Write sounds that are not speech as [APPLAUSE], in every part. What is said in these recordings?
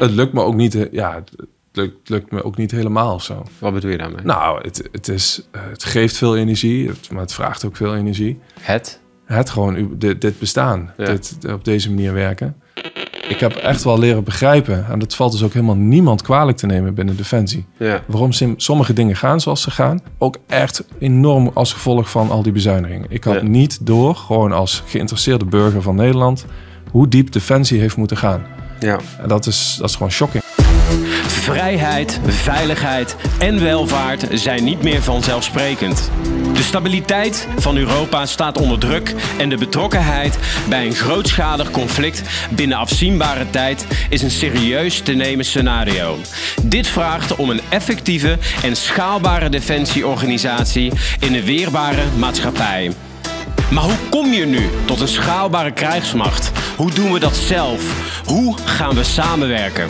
Het lukt me ook niet, eh, ja, het lukt, lukt me ook niet helemaal of zo. Wat bedoel je daarmee? Nou, het, het, is, eh, het geeft veel energie, maar het vraagt ook veel energie. Het? Het gewoon, dit, dit bestaan, Ja. dit, op deze manier werken. Ik heb echt wel leren begrijpen, en dat valt dus ook helemaal niemand kwalijk te nemen binnen Defensie. Ja. Waarom sommige dingen gaan zoals ze gaan. Ook echt enorm als gevolg van al die bezuinigingen. Ik had Ja. niet door, gewoon als geïnteresseerde burger van Nederland, hoe diep Defensie heeft moeten gaan. Ja. En dat is, dat is gewoon shocking. Vrijheid, veiligheid en welvaart zijn niet meer vanzelfsprekend. De stabiliteit van Europa staat onder druk en de betrokkenheid bij een grootschalig conflict binnen afzienbare tijd is een serieus te nemen scenario. Dit vraagt om een effectieve en schaalbare defensieorganisatie in een weerbare maatschappij. Maar hoe kom je nu tot een schaalbare krijgsmacht? Hoe doen we dat zelf? Hoe gaan we samenwerken?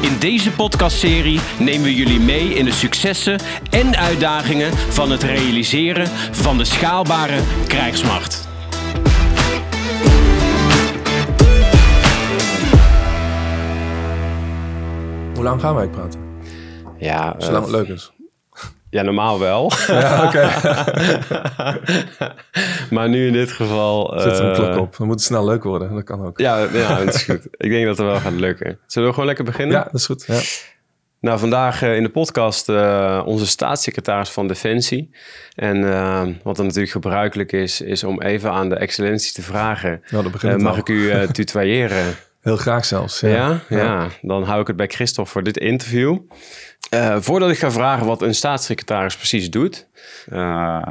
In deze podcastserie nemen we jullie mee in de successen en uitdagingen van het realiseren van de schaalbare krijgsmacht. Hoe lang gaan wij praten? Ja, eh, Zolang het leuk is. Ja, normaal wel. [LAUGHS] Ja, oké. [LAUGHS] maar nu in dit geval... Zet er een eh, klok op. Dan moet het snel leuk worden. Dat kan ook. Ja, ja, dat is goed. Ik denk dat het wel gaat lukken. Zullen we gewoon lekker beginnen? Ja, dat is goed. Ja. Nou, vandaag eh, in de podcast eh, onze staatssecretaris van Defensie. En wat er natuurlijk gebruikelijk is, is om even aan de excellentie te vragen. Nou, dat begint mag al. ik u tutoyeren? [LAUGHS] Heel graag zelfs. Ja. Ja? Ja. dan hou ik het bij Christophe voor dit interview. Eh, voordat ik ga vragen wat een staatssecretaris precies doet. eh,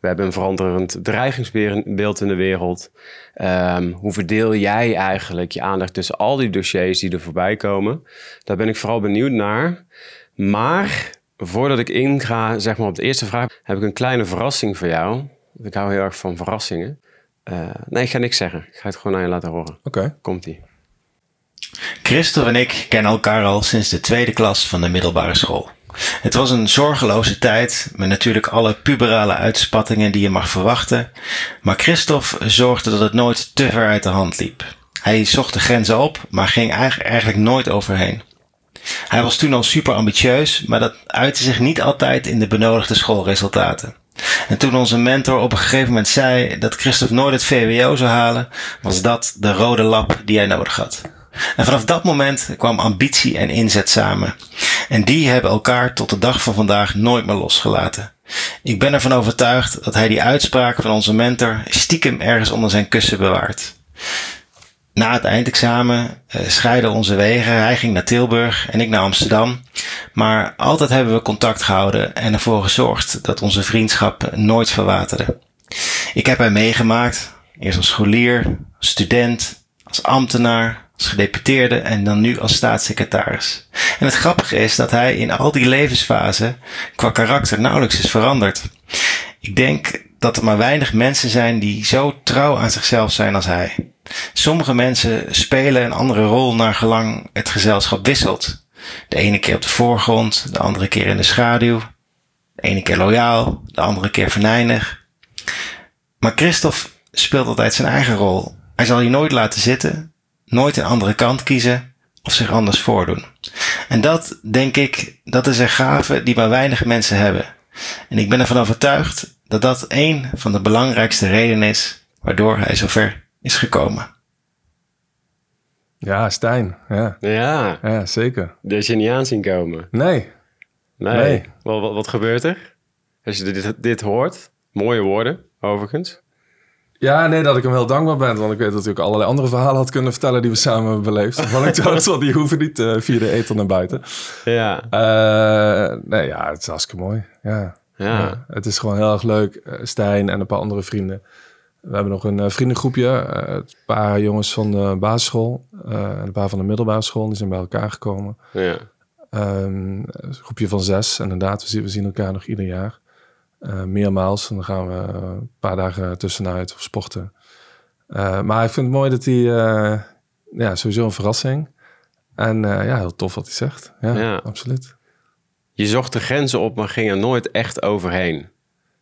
we hebben een veranderend dreigingsbeeld in de wereld. Ehm, hoe verdeel jij eigenlijk je aandacht tussen al die dossiers die er voorbij komen? Daar ben ik vooral benieuwd naar. Maar voordat ik inga zeg maar, op de eerste vraag, heb ik een kleine verrassing voor jou. Ik hou heel erg van verrassingen. Eh, nee, ik ga niks zeggen. Ik ga het gewoon aan je laten horen. Oké. Komt-ie. Christel en ik kennen elkaar al sinds de tweede klas van de middelbare school. Het was een zorgeloze tijd, met natuurlijk alle puberale uitspattingen die je mag verwachten. Maar Christophe zorgde dat het nooit te ver uit de hand liep. Hij zocht de grenzen op, maar ging eigen- eigenlijk nooit overheen. Hij was toen al super ambitieus, maar dat uitte zich niet altijd in de benodigde schoolresultaten. En toen onze mentor op een gegeven moment zei dat Christophe nooit het VWO zou halen, was dat de rode lap die hij nodig had. En vanaf dat moment kwam ambitie en inzet samen. En die hebben elkaar tot de dag van vandaag nooit meer losgelaten. Ik ben ervan overtuigd dat hij die uitspraak van onze mentor stiekem ergens onder zijn kussen bewaart. Na het eindexamen eh, scheiden onze wegen. Hij ging naar Tilburg en ik naar Amsterdam. Maar altijd hebben we contact gehouden en ervoor gezorgd dat onze vriendschap nooit verwaterde. Ik heb hem meegemaakt, eerst als scholier, student, als ambtenaar, als gedeputeerde en dan nu als staatssecretaris. En het grappige is dat hij in al die levensfasen qua karakter nauwelijks is veranderd. Ik denk dat er maar weinig mensen zijn die zo trouw aan zichzelf zijn als hij. Sommige mensen spelen een andere rol naar gelang het gezelschap wisselt. De ene keer op de voorgrond, de andere keer in de schaduw. De ene keer loyaal, de andere keer venijnig. Maar Christophe speelt altijd zijn eigen rol. Hij zal je nooit laten zitten, nooit een andere kant kiezen of zich anders voordoen. En dat, denk ik, dat is een gave die maar weinig mensen hebben. En ik ben ervan overtuigd dat dat een van de belangrijkste redenen is waardoor hij zover is gekomen. Ja, Stijn. Ja. Ja, ja, zeker. dat is je niet aan zien komen. Nee. Nee. Nee. Wat, wat, wat gebeurt er? Als je dit, dit hoort. Mooie woorden, overigens. Ja, nee, dat ik hem heel dankbaar ben. Want ik weet dat ik ook allerlei andere verhalen had kunnen vertellen die we samen hebben beleefd. Waarvan ik dacht, want die hoeven niet eh, via de eten naar buiten. Ja. Eh, nee, ja, het is hartstikke mooi. Ja. Ja. Ja, het is gewoon heel erg leuk. Eh, Stijn en een paar andere vrienden. We hebben nog een vriendengroepje. een paar jongens van de basisschool en een paar van de middelbare school. Die zijn bij elkaar gekomen. Ja. Ehm, een groepje van zes, inderdaad. We zien, we zien elkaar nog ieder jaar. Eh, meermaals. En dan gaan we een paar dagen tussenuit of sporten. Eh, maar ik vind het mooi dat hij... eh, ja, sowieso een verrassing. En ja, heel tof wat hij zegt. Ja, Ja. absoluut. Je zocht de grenzen op, maar ging er nooit echt overheen.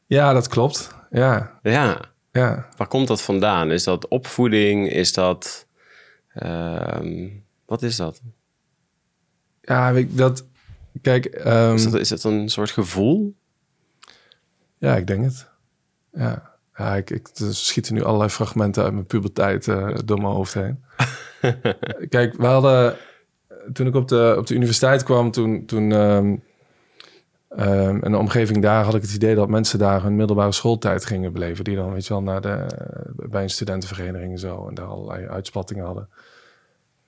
Ja, dat klopt. Ja, Ja. ja. Waar komt dat vandaan? Is dat opvoeding? Is dat... ehm, wat is dat? Ja, ik, dat... Kijk, ehm, Is, dat, is dat een soort gevoel? Ja, ik denk het. Ja, ja ik, ik, er schieten nu allerlei fragmenten uit mijn puberteit eh, door mijn hoofd heen. [LAUGHS] Kijk, we hadden... Toen ik op de, op de universiteit kwam, toen... toen ehm, in de omgeving daar had ik het idee dat mensen daar hun middelbare schooltijd gingen beleven. Die dan, weet je wel, naar de, bij een studentenvereniging en zo. En daar allerlei uitspattingen hadden.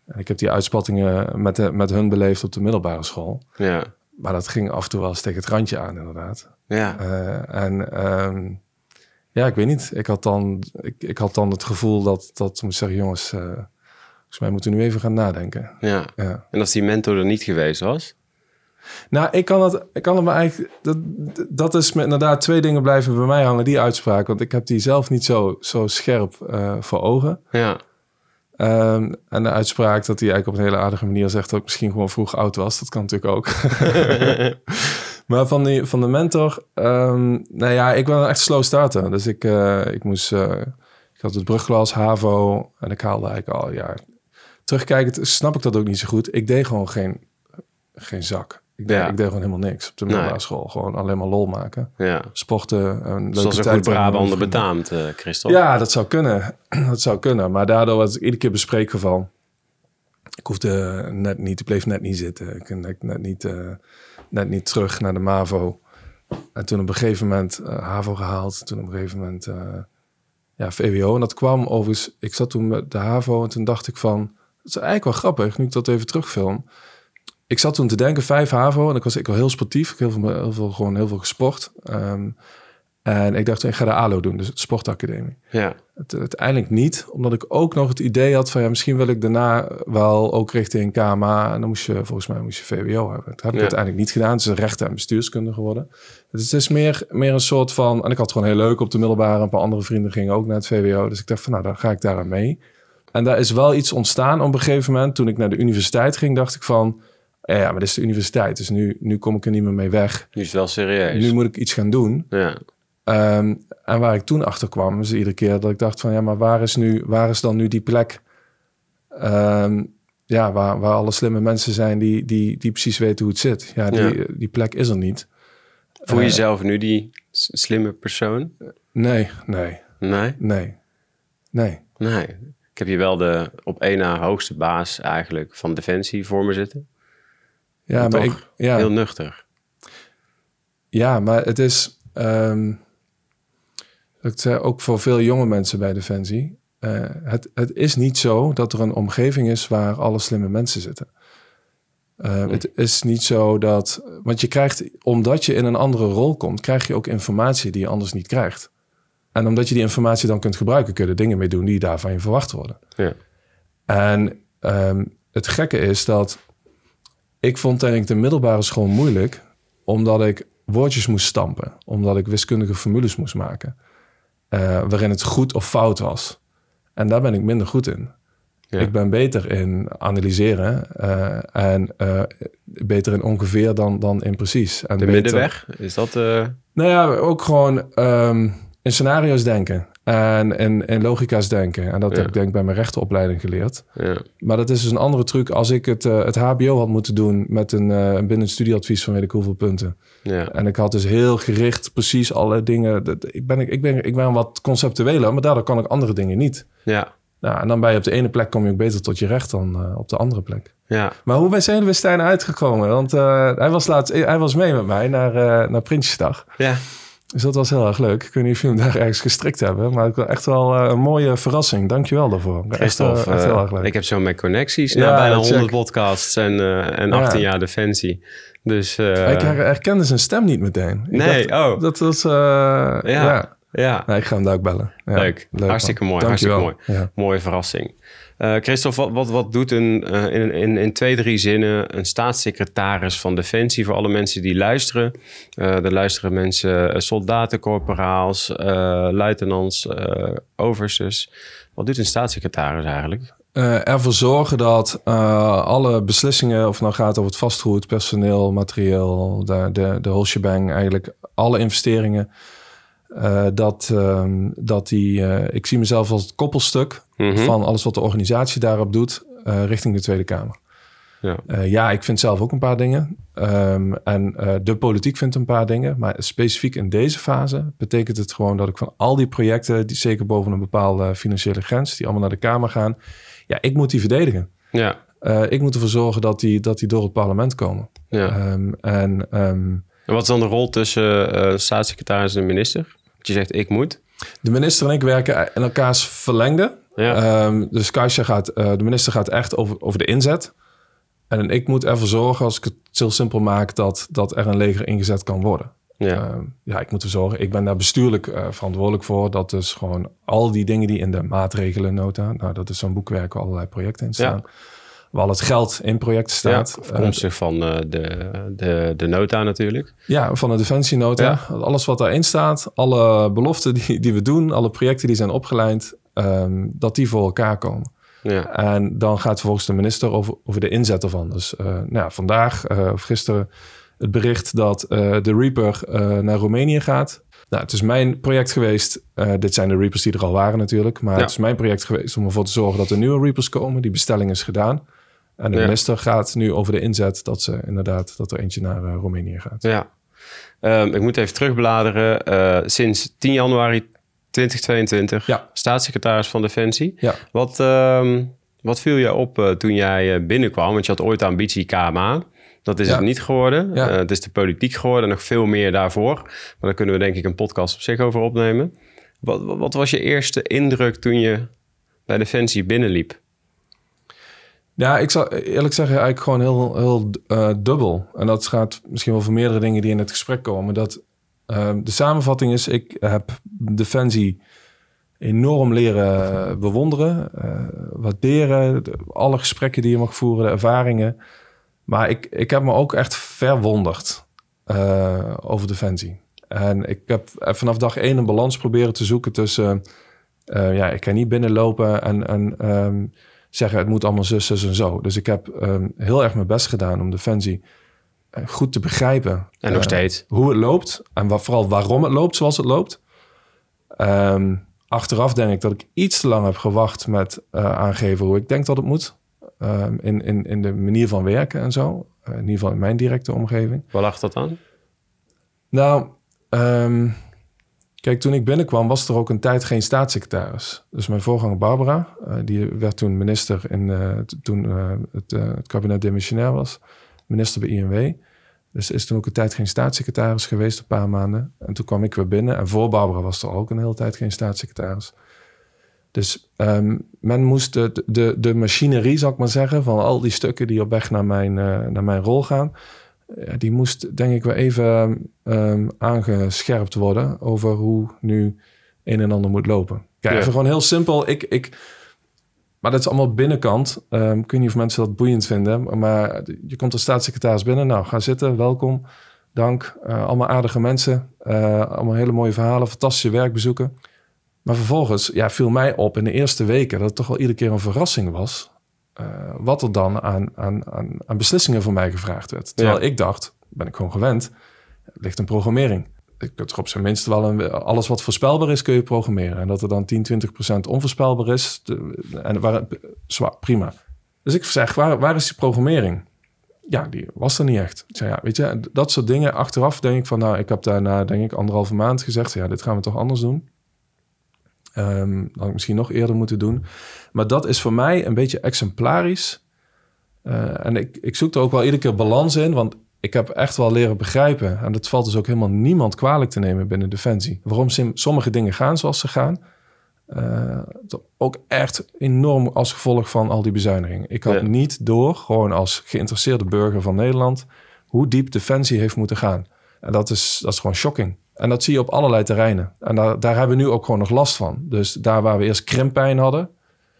En ik heb die uitspattingen met, de, met hun beleefd op de middelbare school. Ja. Maar dat ging af en toe wel eens tegen het randje aan, inderdaad. Ja. Eh, en ehm, ja, ik weet niet. Ik had dan, ik, ik had dan het gevoel dat, dat moest zeggen, jongens, eh, volgens mij moeten we nu even gaan nadenken. ja. Ja. En als die mentor er niet geweest was? Nou, ik kan het, ik kan het me eigenlijk, dat, dat is me inderdaad twee dingen blijven bij mij hangen, die uitspraak. Want ik heb die zelf niet zo, zo scherp eh, voor ogen. Ja. Ehm, en de uitspraak dat hij eigenlijk op een hele aardige manier zegt dat ik misschien gewoon vroeg oud was. Dat kan natuurlijk ook. [LAUGHS] [LAUGHS] maar van, die, van de mentor, ehm, nou ja, ik ben echt slow starter. Dus ik, eh, ik moest, eh, ik had het brugglas, HAVO en ik haalde eigenlijk al, ja, terugkijkend snap ik dat ook niet zo goed. Ik deed gewoon geen, geen zak. Ik deed, Ja. ik deed gewoon helemaal niks op de middelbare school. Gewoon alleen maar lol maken. ja. Sporten, een leuke Zoals een tijd goed Brabander betaamt, eh Christophe. Ja, dat zou kunnen. [CLEARS THROAT] dat zou kunnen. Maar daardoor was ik iedere keer bespreekgeval. Ik hoefde net niet, ik bleef net niet zitten. Ik kon net niet, eh, net niet terug naar de MAVO. En toen op een gegeven moment eh, HAVO gehaald. Toen op een gegeven moment eh, ja, VWO. En dat kwam overigens, ik zat toen met de HAVO en toen dacht ik van... Het is eigenlijk wel grappig, nu ik dat even terugfilm. Ik zat toen te denken, vijf HAVO. En ik was ik wel heel sportief. Ik heel veel, heel veel, gewoon heel veel gesport. Ehm, en ik dacht, ik ga de ALO doen, dus het sportacademie. Ja. Het, uiteindelijk niet, omdat ik ook nog het idee had van ja, misschien wil ik daarna wel ook richting KMA. En dan moest je volgens mij moest je VWO hebben. Dat heb ik Ja. uiteindelijk niet gedaan. Het is rechten en bestuurskunde geworden. Dus het is meer, meer een soort van. En ik had het gewoon heel leuk op de middelbare. Een paar andere vrienden gingen ook naar het VWO. Dus ik dacht van nou, dan ga ik daar aan mee. En daar is wel iets ontstaan op een gegeven moment. Toen ik naar de universiteit ging, dacht ik van. Ja, maar dit is de universiteit. Dus nu, nu kom ik er niet meer mee weg. Nu is het wel serieus. Nu moet ik iets gaan doen. Ja. Ehm, en waar ik toen achter kwam, is iedere keer dat ik dacht van ja, maar waar is, nu, waar is dan nu die plek? ehm, ja, waar, waar alle slimme mensen zijn die, die, die precies weten hoe het zit. Ja, die, die plek is er niet. Voel je Eh, jezelf nu die slimme persoon? Nee, nee, Nee? nee, nee. Nee. Ik heb hier wel de op één na hoogste baas eigenlijk van Defensie voor me zitten. Ja, Maar ik, ja, Heel nuchter. ja, maar het is ehm, zei ook voor veel jonge mensen bij Defensie. eh, het, het is niet zo dat er een omgeving is waar alle slimme mensen zitten. Eh, Het is niet zo dat. Want je krijgt, omdat je in een andere rol komt, krijg je ook informatie die je anders niet krijgt. En omdat je die informatie dan kunt gebruiken, kun je er dingen mee doen die daar van je verwacht worden. Ja. En ehm, het gekke is dat ik vond eigenlijk de middelbare school moeilijk, omdat ik woordjes moest stampen, omdat ik wiskundige formules moest maken, eh, waarin het goed of fout was. En daar ben ik minder goed in. Ja. Ik ben beter in analyseren eh, en eh, beter in ongeveer dan, dan in precies. En De beter- middenweg, is dat... eh, nou ja, ook gewoon ehm, in scenario's denken en in, in logica's denken. En dat Ja. heb ik denk ik bij mijn rechteropleiding geleerd. ja. Maar dat is dus een andere truc. Als ik het, eh, het HBO had moeten doen met een eh, binnen een studieadvies van weet ik hoeveel punten. Ja. En ik had dus heel gericht precies alle dingen. dat- Ik ben, ik ben, ik ben wat conceptueler, maar daardoor kan ik andere dingen niet. Ja. Nou, en dan ben je op de ene plek kom je ook beter tot je recht dan eh, op de andere plek. Ja. Maar hoe zijn we Stijn uitgekomen? Want hij, was laatst, hij was mee met mij naar, naar Prinsjesdag. Ja. Dus dat was heel erg leuk. Ik weet niet of jullie hem daar ergens gestrikt hebben. Maar het was echt wel eh, een mooie verrassing. Dankjewel daarvoor. Echt, echt heel eh, erg leuk. ik heb zo mijn connecties Ja, na bijna check. 100 podcasts en, eh, en Ja. 18 jaar Defensie. Dus eh, ik her- herkende zijn stem niet meteen. Ik Nee, dacht, oh. Dat was... ja. ja. ja. Nee, ik ga hem daar ook bellen. Ja, Leuk. Hartstikke man. mooi, Dankjewel. hartstikke Ja. Mooie verrassing. Eh Christophe, wat, wat, doet een, eh, in, in, in twee, drie zinnen een staatssecretaris van Defensie voor alle mensen die luisteren? Eh er luisteren mensen, soldaten, eh, luitenants, overstes. Wat doet een staatssecretaris eigenlijk? Ervoor zorgen dat alle beslissingen, of het nou gaat over het vastgoed, personeel, materieel, de, de, de whole shebang, eigenlijk alle investeringen, eh, dat, ehm, dat die, eh, ik zie mezelf als het koppelstuk Mhm. van alles wat de organisatie daarop doet, eh, richting de Tweede Kamer. Ja. Ja, ik vind zelf ook een paar dingen. Ehm, en de politiek vindt een paar dingen. Maar specifiek in deze fase betekent het gewoon dat ik van al die projecten, die zeker boven een bepaalde financiële grens, die allemaal naar de Kamer gaan, ja, ik moet die verdedigen. Ja, ik moet ervoor zorgen dat die, dat die door het parlement komen. ja. Ehm, en En wat is dan de rol tussen eh, staatssecretaris en minister? Want je zegt ik moet. de minister en ik werken in elkaars verlengde. Ja. Ehm, dus Kaisja gaat, eh, de minister gaat echt over, over de inzet. En ik moet ervoor zorgen, als ik het heel simpel maak, dat, dat er een leger ingezet kan worden. ja. Ehm, ja, ik moet ervoor zorgen. Ik ben daar bestuurlijk eh, verantwoordelijk voor. Dat dus gewoon al die dingen die in de maatregelennota, nou dat is zo'n boekwerk waar allerlei projecten in staan. Waar al het geld in projecten staat. ja, afkomstig van eh, de, de, de nota natuurlijk. Ja, van de defensienota. Alles wat daarin staat, alle beloften die, die we doen, alle projecten die zijn opgeleid, ehm, dat die voor elkaar komen. Ja, En dan gaat vervolgens de minister over, over de inzet ervan. Dus eh, nou ja, vandaag eh, of gisteren het bericht dat de Reaper naar Roemenië gaat. Nou, het is mijn project geweest. dit zijn de Reapers die er al waren natuurlijk. Maar Ja. het is mijn project geweest om ervoor te zorgen dat er nieuwe Reapers komen. Die bestelling is gedaan. En de Ja. minister gaat nu over de inzet dat ze inderdaad dat er eentje naar eh, Roemenië gaat. ja. Ehm, ik moet even terugbladeren. Eh, sinds 10 januari 2022 Ja. staatssecretaris van Defensie. Ja. Wat, ehm, wat viel je op eh, toen jij binnenkwam? Want je had ooit de ambitie KMA. Dat is Ja. het niet geworden. Ja. Het is de politiek geworden, nog veel meer daarvoor. Maar daar kunnen we denk ik een podcast op zich over opnemen. Wat- wat was je eerste indruk toen je bij Defensie binnenliep? Ja, ik zal eerlijk zeggen, eigenlijk gewoon heel, heel eh, dubbel. En dat gaat misschien wel voor meerdere dingen die in het gesprek komen. Dat ehm, de samenvatting is, ik heb Defensie enorm leren bewonderen, eh, waarderen. De- alle gesprekken die je mag voeren, de ervaringen. Maar ik, ik heb me ook echt verwonderd eh, over Defensie. En ik heb vanaf dag één een balans proberen te zoeken tussen... ja, ik kan niet binnenlopen en... en ehm, zeggen het moet allemaal zus, zus en zo. Dus ik heb ehm, heel erg mijn best gedaan om Defensie eh, goed te begrijpen. En nog eh, steeds. Hoe het loopt en wa- vooral waarom het loopt zoals het loopt. Ehm, achteraf denk ik dat ik iets te lang heb gewacht met eh, aangeven hoe ik denk dat het moet. Ehm, in, in, in de manier van werken en zo. In ieder geval in mijn directe omgeving. Waar lag dat aan? Nou, kijk, toen ik binnenkwam was er ook een tijd geen staatssecretaris. Dus mijn voorganger Barbara, eh, die werd toen minister in, t- toen eh, het, kabinet demissionair was. Minister bij INW. Dus is toen ook een tijd geen staatssecretaris geweest, een paar maanden. En toen kwam ik weer binnen. En voor Barbara was er ook een hele tijd geen staatssecretaris. Dus ehm, men moest de, de, de machinerie, zal ik maar zeggen, van al die stukken die op weg naar mijn, naar mijn rol gaan, ja, die moest denk ik weer even ehm, aangescherpt worden over hoe nu een en ander moet lopen. Kijk, Ja. even gewoon heel simpel. Ik, ik, maar dat is allemaal binnenkant. Ehm, ik weet niet of mensen dat boeiend vinden, maar je komt als staatssecretaris binnen. Nou, ga zitten, welkom, dank. Eh, allemaal aardige mensen, eh, allemaal hele mooie verhalen, fantastische werkbezoeken. Maar vervolgens ja, viel mij op in de eerste weken dat het toch wel iedere keer een verrassing was. Eh, wat er dan aan, aan, aan, aan beslissingen voor mij gevraagd werd. Terwijl Ja. ik dacht, ben ik gewoon gewend, ligt een programmering. Ik er op zijn minst wel een, alles wat voorspelbaar is, kun je programmeren. En dat er dan 10, 20 procent onvoorspelbaar is, de, en waar, zwaar, prima. Dus ik zeg, waar, waar is die programmering? Ja, die was er niet echt. Ik zei, ja, weet je, dat soort dingen. Achteraf denk ik van, nou, ik heb daarna, denk ik, anderhalve maand gezegd, ja, dit gaan we toch anders doen. Ehm dat had ik misschien nog eerder moeten doen. Maar dat is voor mij een beetje exemplarisch. Eh, en ik, ik zoek er ook wel iedere keer balans in, want ik heb echt wel leren begrijpen. En dat valt dus ook helemaal niemand kwalijk te nemen binnen Defensie. Waarom sommige dingen gaan zoals ze gaan. Eh, ook echt enorm als gevolg van al die bezuinigingen. Ik had Ja. niet door, gewoon als geïnteresseerde burger van Nederland, hoe diep Defensie heeft moeten gaan. En dat is, dat is gewoon shocking. En dat zie je op allerlei terreinen. En daar, daar hebben we nu ook gewoon nog last van. Dus daar waar we eerst krimppijn hadden,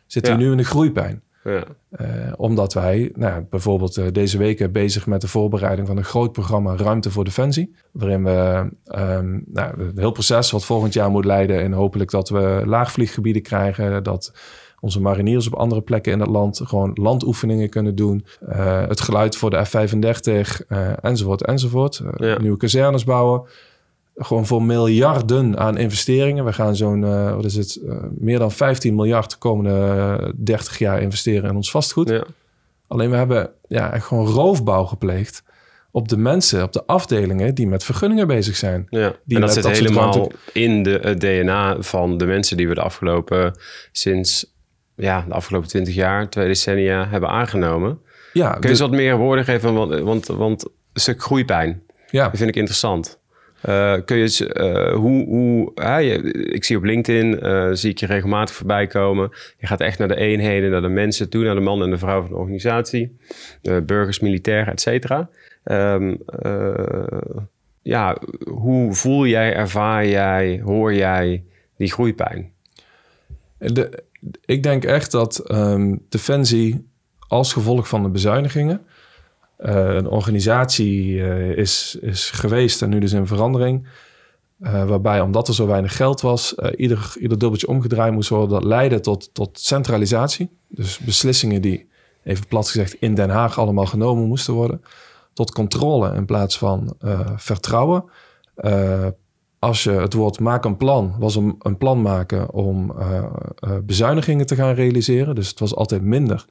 zitten we nu in de groeipijn. Ja. Eh, omdat wij nou, bijvoorbeeld eh, deze weken bezig met de voorbereiding van een groot programma Ruimte voor Defensie. Waarin we ehm, nou, het heel proces wat volgend jaar moet leiden. En hopelijk dat we laagvlieggebieden krijgen. Dat onze mariniers op andere plekken in het land gewoon landoefeningen kunnen doen. Eh, het geluid voor de F-35 eh, enzovoort enzovoort. Eh, Ja. Nieuwe kazernes bouwen. Gewoon voor miljarden aan investeringen. We gaan zo'n, eh, wat is het, eh, meer dan 15 miljard de komende eh, 30 jaar investeren in ons vastgoed. Ja. Alleen we hebben ja, echt gewoon roofbouw gepleegd op de mensen, op de afdelingen die met vergunningen bezig zijn. Ja, Die en dat zit dat helemaal in de, het DNA van de mensen die we de afgelopen, sinds ja, de afgelopen twintig jaar, twee decennia hebben aangenomen. Ja, Kun je eens wat meer woorden geven? Want, want, want een stuk groeipijn, ja. dat vind ik interessant. Eh, kun je eh, hoe, hoe ik zie op LinkedIn, eh, zie ik je regelmatig voorbij komen. Je gaat echt naar de eenheden, naar de mensen toe, naar de man en de vrouw van de organisatie. De burgers, militairen, et cetera. Ehm, eh, ja, hoe voel jij, ervaar jij, hoor jij die groeipijn? Ik denk echt dat ehm, Defensie als gevolg van de bezuinigingen... eh, een organisatie eh, is, is geweest en nu dus in verandering... eh, waarbij, omdat er zo weinig geld was, ieder, ieder dubbeltje omgedraaid moest worden. Dat leidde tot, tot centralisatie. Dus beslissingen die, even plat gezegd, in Den Haag allemaal genomen moesten worden. Tot controle in plaats van vertrouwen. Als je het woord maak een plan, was een, plan maken om bezuinigingen te gaan realiseren. Dus het was altijd minder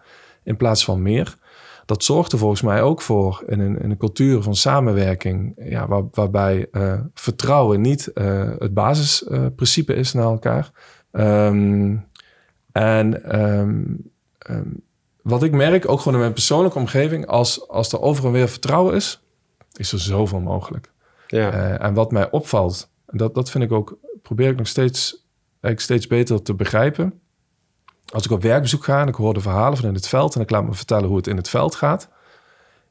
in plaats van meer. Dat zorgde volgens mij ook voor in een, in een cultuur van samenwerking, ja, waar, waarbij eh, vertrouwen niet eh, het basisprincipe is naar elkaar. Ehm, en ehm, ehm, wat ik merk, ook gewoon in mijn persoonlijke omgeving, als, als er over en weer vertrouwen is, is er zoveel mogelijk. Ja, Eh, en wat mij opvalt, en dat, dat vind ik ook, probeer ik nog steeds, eigenlijk steeds beter te begrijpen. Als ik op werkbezoek ga en ik hoor de verhalen van in het veld en ik laat me vertellen hoe het in het veld gaat,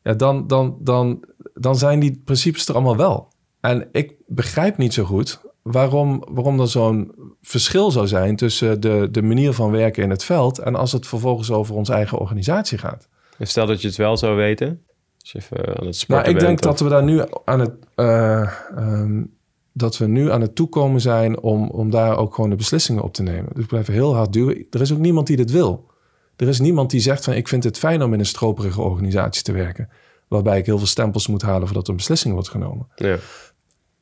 ja, dan, dan, dan, dan zijn die principes er allemaal wel. En ik begrijp niet zo goed waarom, waarom er zo'n verschil zou zijn tussen de, de manier van werken in het veld en als het vervolgens over onze eigen organisatie gaat. en stel dat je het wel zou weten. Als je even aan het sporten Nou, ik denk dat we daar nu aan het eh, ehm, dat we nu aan het toekomen zijn om, om daar ook gewoon de beslissingen op te nemen. Dus we blijven heel hard duwen. Er is ook niemand die dit wil. Er is niemand die zegt van ik vind het fijn om in een stroperige organisatie te werken. Waarbij ik heel veel stempels moet halen voordat er een beslissing wordt genomen. Ja.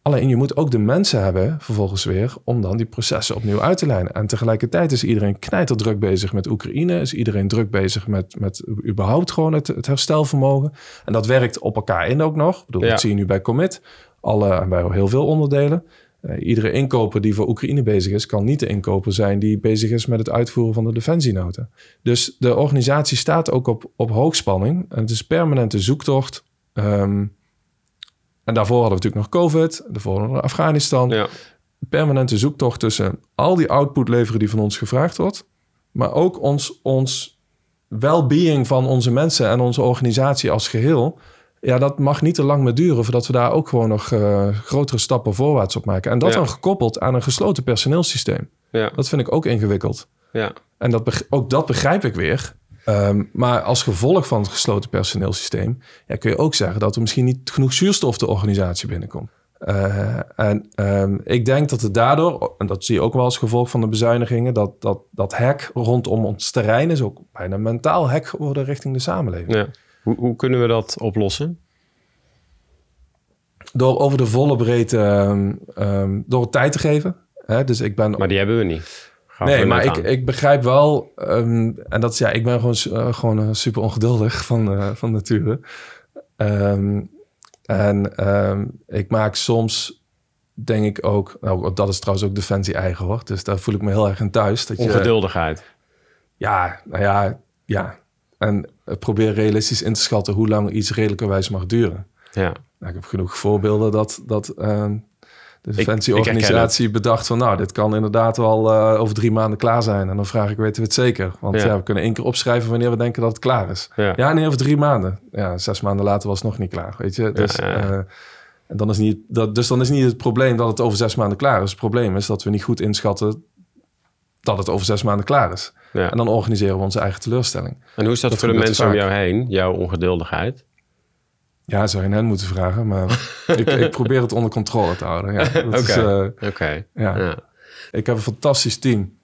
Alleen je moet ook de mensen hebben vervolgens weer om dan die processen opnieuw uit te lijnen. En tegelijkertijd is iedereen knijterdruk bezig met Oekraïne. Is iedereen druk bezig met, met überhaupt gewoon het, het herstelvermogen. En dat werkt op elkaar in ook nog. Ik bedoel, Ja. Dat zie je nu bij Commit. Alle, en bij heel veel onderdelen. Eh, iedere inkoper die voor Oekraïne bezig is, kan niet de inkoper zijn die bezig is met het uitvoeren van de defensienota. Dus de organisatie staat ook op, op hoogspanning. En het is permanente zoektocht. Ehm, en daarvoor hadden we natuurlijk nog COVID, daarvoor hadden we Afghanistan. Ja. Permanente zoektocht tussen al die output leveren die van ons gevraagd wordt, maar ook ons, ons well-being van onze mensen en onze organisatie als geheel. Ja, dat mag niet te lang meer duren voordat we daar ook gewoon nog eh, grotere stappen voorwaarts op maken. En dat Ja. dan gekoppeld aan een gesloten personeelsysteem. Ja. Dat vind ik ook ingewikkeld. Ja. En dat ook dat begrijp ik weer. Ehm, maar als gevolg van het gesloten personeelsysteem ja, kun je ook zeggen dat er misschien niet genoeg zuurstof de organisatie binnenkomt. Eh, en ehm, ik denk dat het daardoor, en dat zie je ook wel als gevolg van de bezuinigingen, dat dat, dat hek rondom ons terrein is ook bijna mentaal hek geworden richting de samenleving. Ja. Hoe, hoe kunnen we dat oplossen? Door over de volle breedte, ehm, ehm, door het tijd te geven. Hè? Dus ik ben Maar die hebben we niet. Gaan we Nee, maar ik, aan. ik begrijp wel, ehm, en dat is ja, ik ben gewoon, eh, gewoon eh, super ongeduldig van, eh, van nature. En ik maak soms, denk ik ook, nou, dat is trouwens ook Defensie eigen hoor, dus daar voel ik me heel erg in thuis. Dat je, Ongeduldigheid. ja, nou ja, ja. En probeer realistisch in te schatten hoe lang iets redelijkerwijs mag duren. Ja. Nou, ik heb genoeg voorbeelden dat, dat ehm, de defensieorganisatie bedacht van... nou, dit kan inderdaad wel eh, over drie maanden klaar zijn. En dan vraag ik, weten we het zeker? Want Ja. ja. we kunnen één keer opschrijven wanneer we denken dat het klaar is. Ja. Ja, nee, over drie maanden. Ja, zes maanden later was het nog niet klaar, weet je. Dus, ja, eh, dan is niet, dat, dus dan is niet het probleem dat het over zes maanden klaar is. Het probleem is dat we niet goed inschatten dat het over zes maanden klaar is. Ja. En dan organiseren we onze eigen teleurstelling. En hoe is dat, Dat voor de mensen om jou heen, jouw ongeduldigheid? Ja, zou je hen moeten vragen, maar [LAUGHS] ik, ik probeer het onder controle te houden. Ja, eh, Oké. ja. Ja. Ik heb een fantastisch team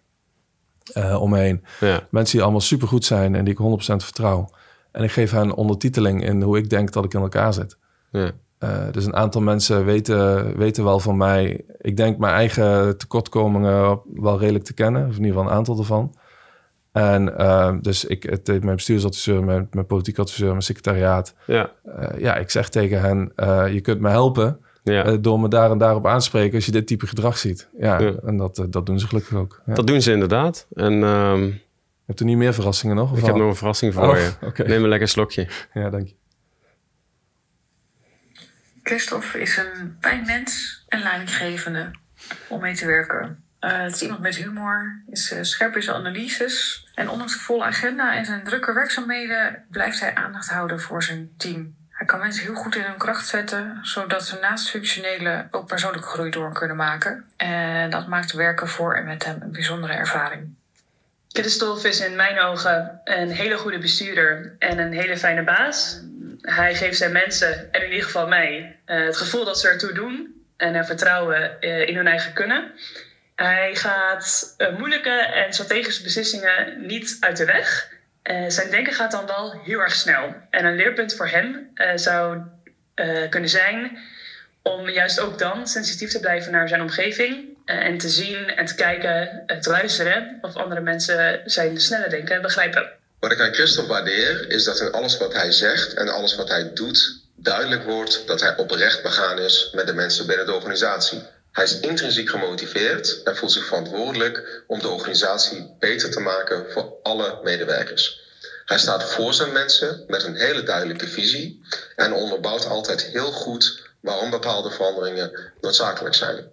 eh om me heen. Ja. Mensen die allemaal supergoed zijn en die ik 100% vertrouw. En ik geef hen ondertiteling in hoe ik denk dat ik in elkaar zit. Ja. Eh, dus een aantal mensen weten, weten wel van mij. Ik denk mijn eigen tekortkomingen wel redelijk te kennen. Of in ieder geval een aantal ervan. En uh, dus ik, het, mijn bestuursadviseur, mijn, mijn politiek adviseur, mijn secretariaat. Ja, uh, ja ik zeg tegen hen, je kunt me helpen ja. door me daar en daarop aanspreken als je dit type gedrag ziet. Ja, Ja. en dat, dat doen ze gelukkig ook. Ja. dat doen ze inderdaad. En ehm, Hebt u niet meer verrassingen nog? of ik heb nog een verrassing voor Oh, je. [LAUGHS] Neem een lekker slokje. Ja, dank je. Christophe is een fijn mens en leidinggevende om mee te werken. Eh, het is iemand met humor, is eh, scherp in zijn analyses. En ondanks de volle agenda en zijn drukke werkzaamheden blijft hij aandacht houden voor zijn team. Hij kan mensen heel goed in hun kracht zetten, zodat ze naast functionele ook persoonlijke groei door kunnen maken. En dat maakt werken voor en met hem een bijzondere ervaring. Christophe is in mijn ogen een hele goede bestuurder en een hele fijne baas. Hij geeft zijn mensen, en in ieder geval mij, eh, het gevoel dat ze ertoe doen en er vertrouwen eh, in hun eigen kunnen. Hij gaat eh, moeilijke en strategische beslissingen niet uit de weg. Zijn denken gaat dan wel heel erg snel. En een leerpunt voor hem zou kunnen zijn om juist ook dan sensitief te blijven naar zijn omgeving. en te zien en te kijken, te luisteren of andere mensen zijn snelle denken begrijpen. Wat ik aan Christophe waardeer, is dat in alles wat hij zegt en alles wat hij doet, duidelijk wordt dat hij oprecht begaan is met de mensen binnen de organisatie. Hij is intrinsiek gemotiveerd en voelt zich verantwoordelijk om de organisatie beter te maken voor alle medewerkers. Hij staat voor zijn mensen met een hele duidelijke visie en onderbouwt altijd heel goed waarom bepaalde veranderingen noodzakelijk zijn.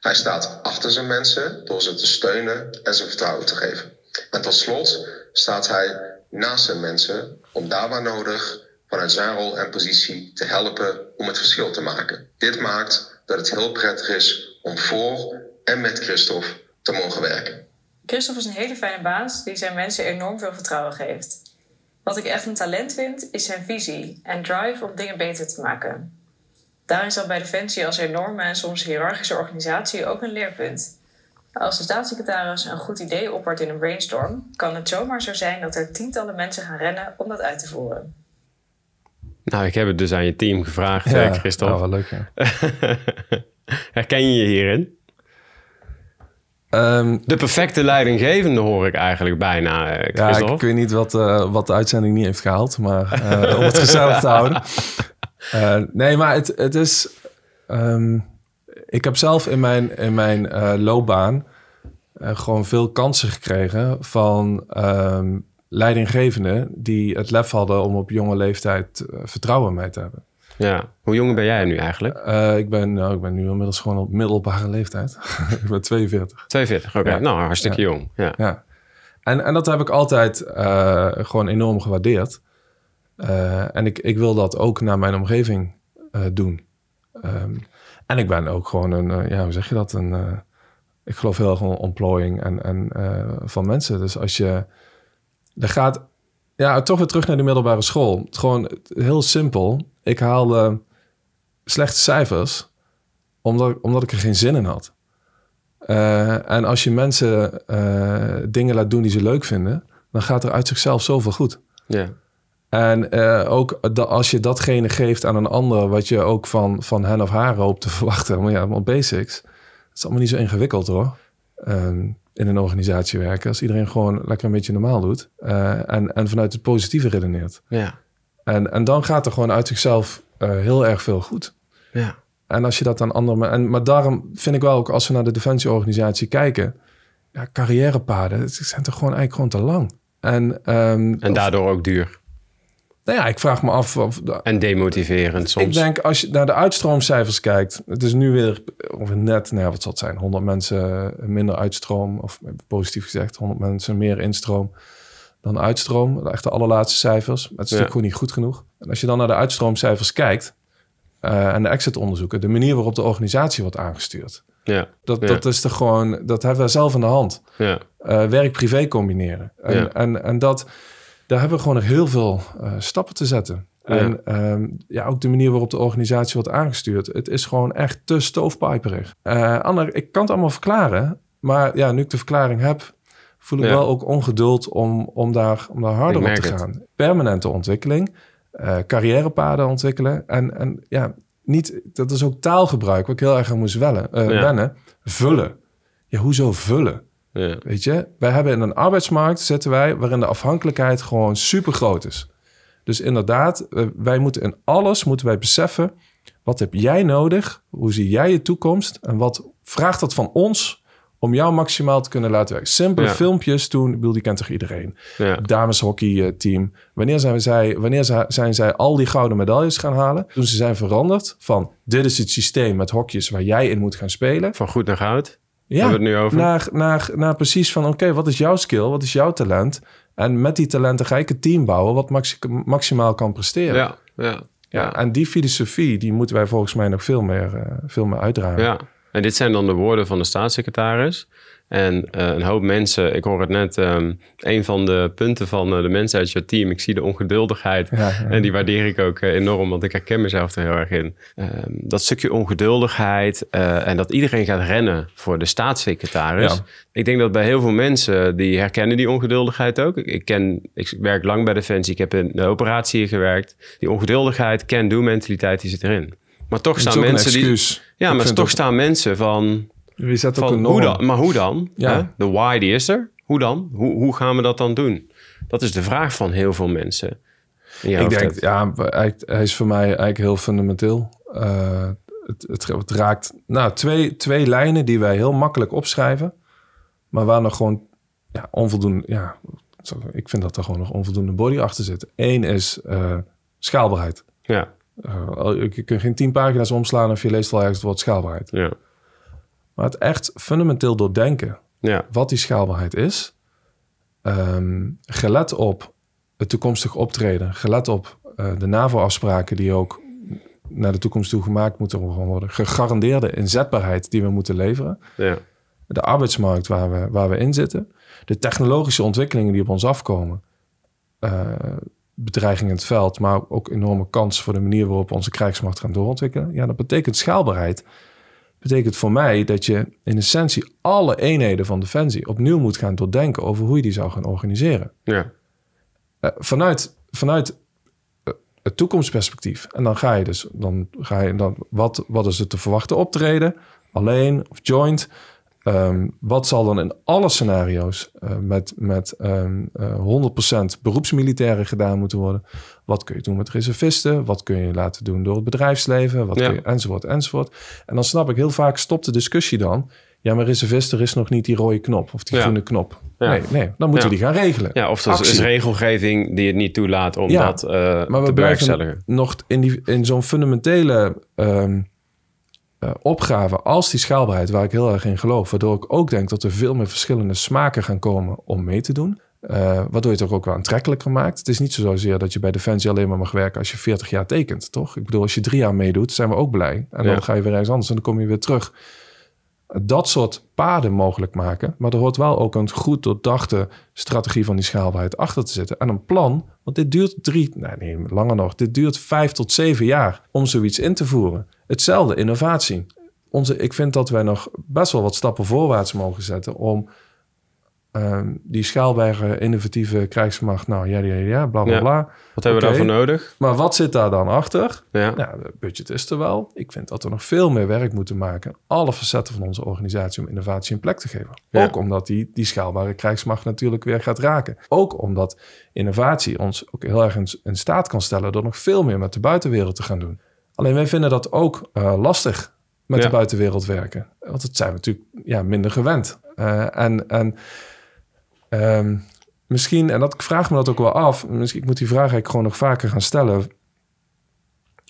Hij staat achter zijn mensen door ze te steunen en ze vertrouwen te geven. En tot slot staat hij naast zijn mensen om daar waar nodig vanuit zijn rol en positie te helpen om het verschil te maken. Dit maakt dat het heel prettig is om voor en met Christophe te mogen werken. Christophe is een hele fijne baas die zijn mensen enorm veel vertrouwen geeft. Wat ik echt een talent vind, is zijn visie en drive om dingen beter te maken. Daarin zat bij Defensie als enorme en soms hiërarchische organisatie ook een leerpunt. Als de staatssecretaris een goed idee oppert in een brainstorm, kan het zomaar zo zijn dat er tientallen mensen gaan rennen om dat uit te voeren. Nou, ik heb het dus aan je team gevraagd, Ja, eh, Christophe. nou, wel leuk, ja. [LAUGHS] Herken je je hierin? Ehm, De perfecte leidinggevende hoor ik eigenlijk bijna, eh, ja, ik weet niet wat, eh, wat de uitzending niet heeft gehaald, maar eh, om het [LAUGHS] gezellig te houden. Eh, nee, maar het, het is... ehm, ik heb zelf in mijn, in mijn eh, loopbaan eh, gewoon veel kansen gekregen van ehm, leidinggevenden die het lef hadden om op jonge leeftijd eh, vertrouwen in mij te hebben. Ja. Hoe jong ben jij nu eigenlijk? Ik, ben, nou, ik ben nu inmiddels gewoon op middelbare leeftijd. [LAUGHS] ik ben 42. 42, oké. Ja. Nou, hartstikke jong. Ja. Ja. En, en dat heb ik altijd gewoon enorm gewaardeerd. En ik, ik wil dat ook naar mijn omgeving doen. Ehm, en ik ben ook gewoon een, eh, ja, hoe zeg je dat? Een, eh, ik geloof heel erg in ontplooiing en, en, eh, van mensen. Dus als je, er gaat, ja, toch weer terug naar de middelbare school. Gewoon heel simpel. Ik haalde slechte cijfers omdat, omdat ik er geen zin in had. En als je mensen dingen laat doen die ze leuk vinden, dan gaat er uit zichzelf zoveel goed. Ja. En eh, ook als je datgene geeft aan een ander, wat je ook van, van hen of haar hoopt te [LAUGHS] verwachten, maar ja, allemaal basics. Het is allemaal niet zo ingewikkeld hoor. Ehm, in een organisatie werken. Als iedereen gewoon lekker een beetje normaal doet. eh, en, en vanuit het positieve redeneert. Ja. En, en dan gaat er gewoon uit zichzelf eh, heel erg veel goed. Ja. En als je dat aan anderen... En, maar daarom vind ik wel ook, als we naar de defensieorganisatie kijken... Ja, carrièrepaden, zijn toch gewoon eigenlijk gewoon te lang. En, ehm, En daardoor ook duur. Nou ja, ik vraag me af... Of, En demotiverend soms. ik denk, als je naar de uitstroomcijfers kijkt... Het is nu weer ongeveer net, nou ja, wat zal het zijn? 100 mensen minder uitstroom. Of positief gezegd, 100 mensen meer instroom dan uitstroom. Echt de allerlaatste cijfers. Het is natuurlijk gewoon niet goed genoeg. En als je dan naar de uitstroomcijfers kijkt... eh, en de exit-onderzoeken... de manier waarop de organisatie wordt aangestuurd... Ja. Dat, Ja. dat is toch gewoon... Dat hebben we zelf in de hand. Ja. Eh, werk-privé combineren. En, en, en dat, daar hebben we gewoon nog heel veel eh, stappen te zetten. Ja. En ehm, ja, ook de manier waarop de organisatie wordt aangestuurd. Het is gewoon echt te stoofpijperig. Anne, ik kan het allemaal verklaren. Maar ja, nu ik de verklaring heb, voel ik Ja. wel ook ongeduld om, om, daar, om daar harder op te het. gaan. Permanente ontwikkeling, eh, carrièrepaden ontwikkelen. En, en ja, niet, dat is ook taalgebruik, waar ik heel erg aan moest wellen, Ja. wennen. Vullen. Ja, hoezo vullen? Ja. Weet je, wij hebben in een arbeidsmarkt zitten wij waarin de afhankelijkheid gewoon super groot is. Dus inderdaad, eh, wij moeten in alles moeten wij beseffen wat heb jij nodig, hoe zie jij je toekomst en wat vraagt dat van ons om jou maximaal te kunnen laten werken. Simpele Ja. filmpjes toen, ik bedoel, die kent toch iedereen. Ja. Dameshockeyteam. Wanneer zijn, zij, wanneer zij- zijn zij al die gouden medailles gaan halen? Toen ze zijn veranderd van dit is het systeem met hokjes waar jij in moet gaan spelen. Van goed naar goud. Ja, Hebben we het nu over? Naar, naar, naar precies van, oké, wat is jouw skill? Wat is jouw talent? En met die talenten ga ik een team bouwen wat maxi- maximaal kan presteren. Ja, ja. Ja, en die filosofie, die moeten wij volgens mij nog veel meer, eh, veel meer uitdragen. Ja, en dit zijn dan de woorden van de staatssecretaris. En eh, een hoop mensen, ik hoor het net, ehm, een van de punten van eh, de mensen uit je team, ik zie de ongeduldigheid. Ja, ja. En die waardeer ik ook eh, enorm, want ik herken mezelf er heel erg in. Ehm, dat stukje ongeduldigheid en dat iedereen gaat rennen voor de staatssecretaris. Ja. Ik denk dat bij heel veel mensen, die herkennen die ongeduldigheid ook. Ik, ken, ik werk lang bij Defensie, ik heb in de operatie gewerkt. Die ongeduldigheid, can-do mentaliteit, die zit erin. Maar toch staan mensen die... Ja, Ik maar toch staan mensen van, Ook hoe dan? Maar hoe dan? Ja. Hè? De why die is er. Hoe dan? Hoe, hoe gaan we dat dan doen? Dat is de vraag van heel veel mensen. Ik denk, hebt. ja, hij, hij is voor mij eigenlijk heel fundamenteel. Eh, het, het, het raakt nou, twee, twee lijnen die wij heel makkelijk opschrijven, maar waar nog gewoon ja, onvoldoende, ja, ik vind dat er gewoon nog onvoldoende body achter zit. Eén is eh, schaalbaarheid. Ja, Eh, je kunt geen tien pagina's omslaan of je leest wel ergens het woord schaalbaarheid. ja, Maar het echt fundamenteel doordenken ja, wat die schaalbaarheid is. Ehm, gelet op het toekomstig optreden. Gelet op eh, de NAVO-afspraken die ook naar de toekomst toe gemaakt moeten worden. Gegarandeerde inzetbaarheid die we moeten leveren. ja, De arbeidsmarkt waar we, waar we in zitten. De technologische ontwikkelingen die op ons afkomen. eh, bedreiging in het veld, maar ook enorme kans voor de manier waarop onze krijgsmacht gaan doorontwikkelen. Ja, dat betekent schaalbaarheid. Betekent voor mij dat je in essentie alle eenheden van Defensie opnieuw moet gaan doordenken over hoe je die zou gaan organiseren. ja, Eh, vanuit, vanuit eh, het toekomstperspectief. En dan ga je dus, dan ga je dan, wat, wat is het te verwachten optreden? Alleen of joint? Ehm, wat zal dan in alle scenario's eh, met, met ehm, eh, 100% beroepsmilitairen gedaan moeten worden? Wat kun je doen met reservisten? Wat kun je laten doen door het bedrijfsleven? Wat Ja. kun je, enzovoort, enzovoort. En dan snap ik heel vaak, stopt de discussie dan. Ja, maar reservist, er is nog niet die rode knop of die Ja. groene knop. Ja. Nee, nee, dan moeten we die gaan regelen. ja. Of er is regelgeving die het niet toelaat om Ja, dat eh, Maar te we blijven bewerkstelligen. nog in, die, in zo'n fundamentele ehm, eh, opgave als die schaalbaarheid, waar ik heel erg in geloof. Waardoor ik ook denk dat er veel meer verschillende smaken gaan komen om mee te doen. Eh, waardoor je het ook, ook wel aantrekkelijker maakt. Het is niet zozeer dat je bij Defensie alleen maar mag werken als je 40 jaar tekent, toch? Ik bedoel, als je drie jaar meedoet, zijn we ook blij. En Ja. dan ga je weer ergens anders en dan kom je weer terug. Dat soort paden mogelijk maken. Maar er hoort wel ook een goed doordachte strategie van die schaalbaarheid achter te zitten. En een plan, want dit duurt drie, nee, nee, langer nog. Dit duurt vijf tot zeven jaar om zoiets in te voeren. Hetzelfde, innovatie. Onze, ik vind dat wij nog best wel wat stappen voorwaarts mogen zetten om ehm, die schaalbare innovatieve krijgsmacht, nou ja, ja, ja, bla bla Ja. bla. Wat hebben we daarvoor nodig? Maar wat zit daar dan achter? Ja, Nou, het budget is er wel. Ik vind dat we nog veel meer werk moeten maken. Alle facetten van onze organisatie om innovatie een plek te geven. Ja. Ook omdat die, die schaalbare krijgsmacht natuurlijk weer gaat raken. Ook omdat innovatie ons ook heel erg in, in staat kan stellen... door nog veel meer met de buitenwereld te gaan doen. Alleen wij vinden dat ook eh, lastig met de buitenwereld werken. Want dat zijn we natuurlijk ja, minder gewend. Eh, en en ehm, misschien, en dat, ik vraag me dat ook wel af... Misschien, ik moet die vraag eigenlijk gewoon nog vaker gaan stellen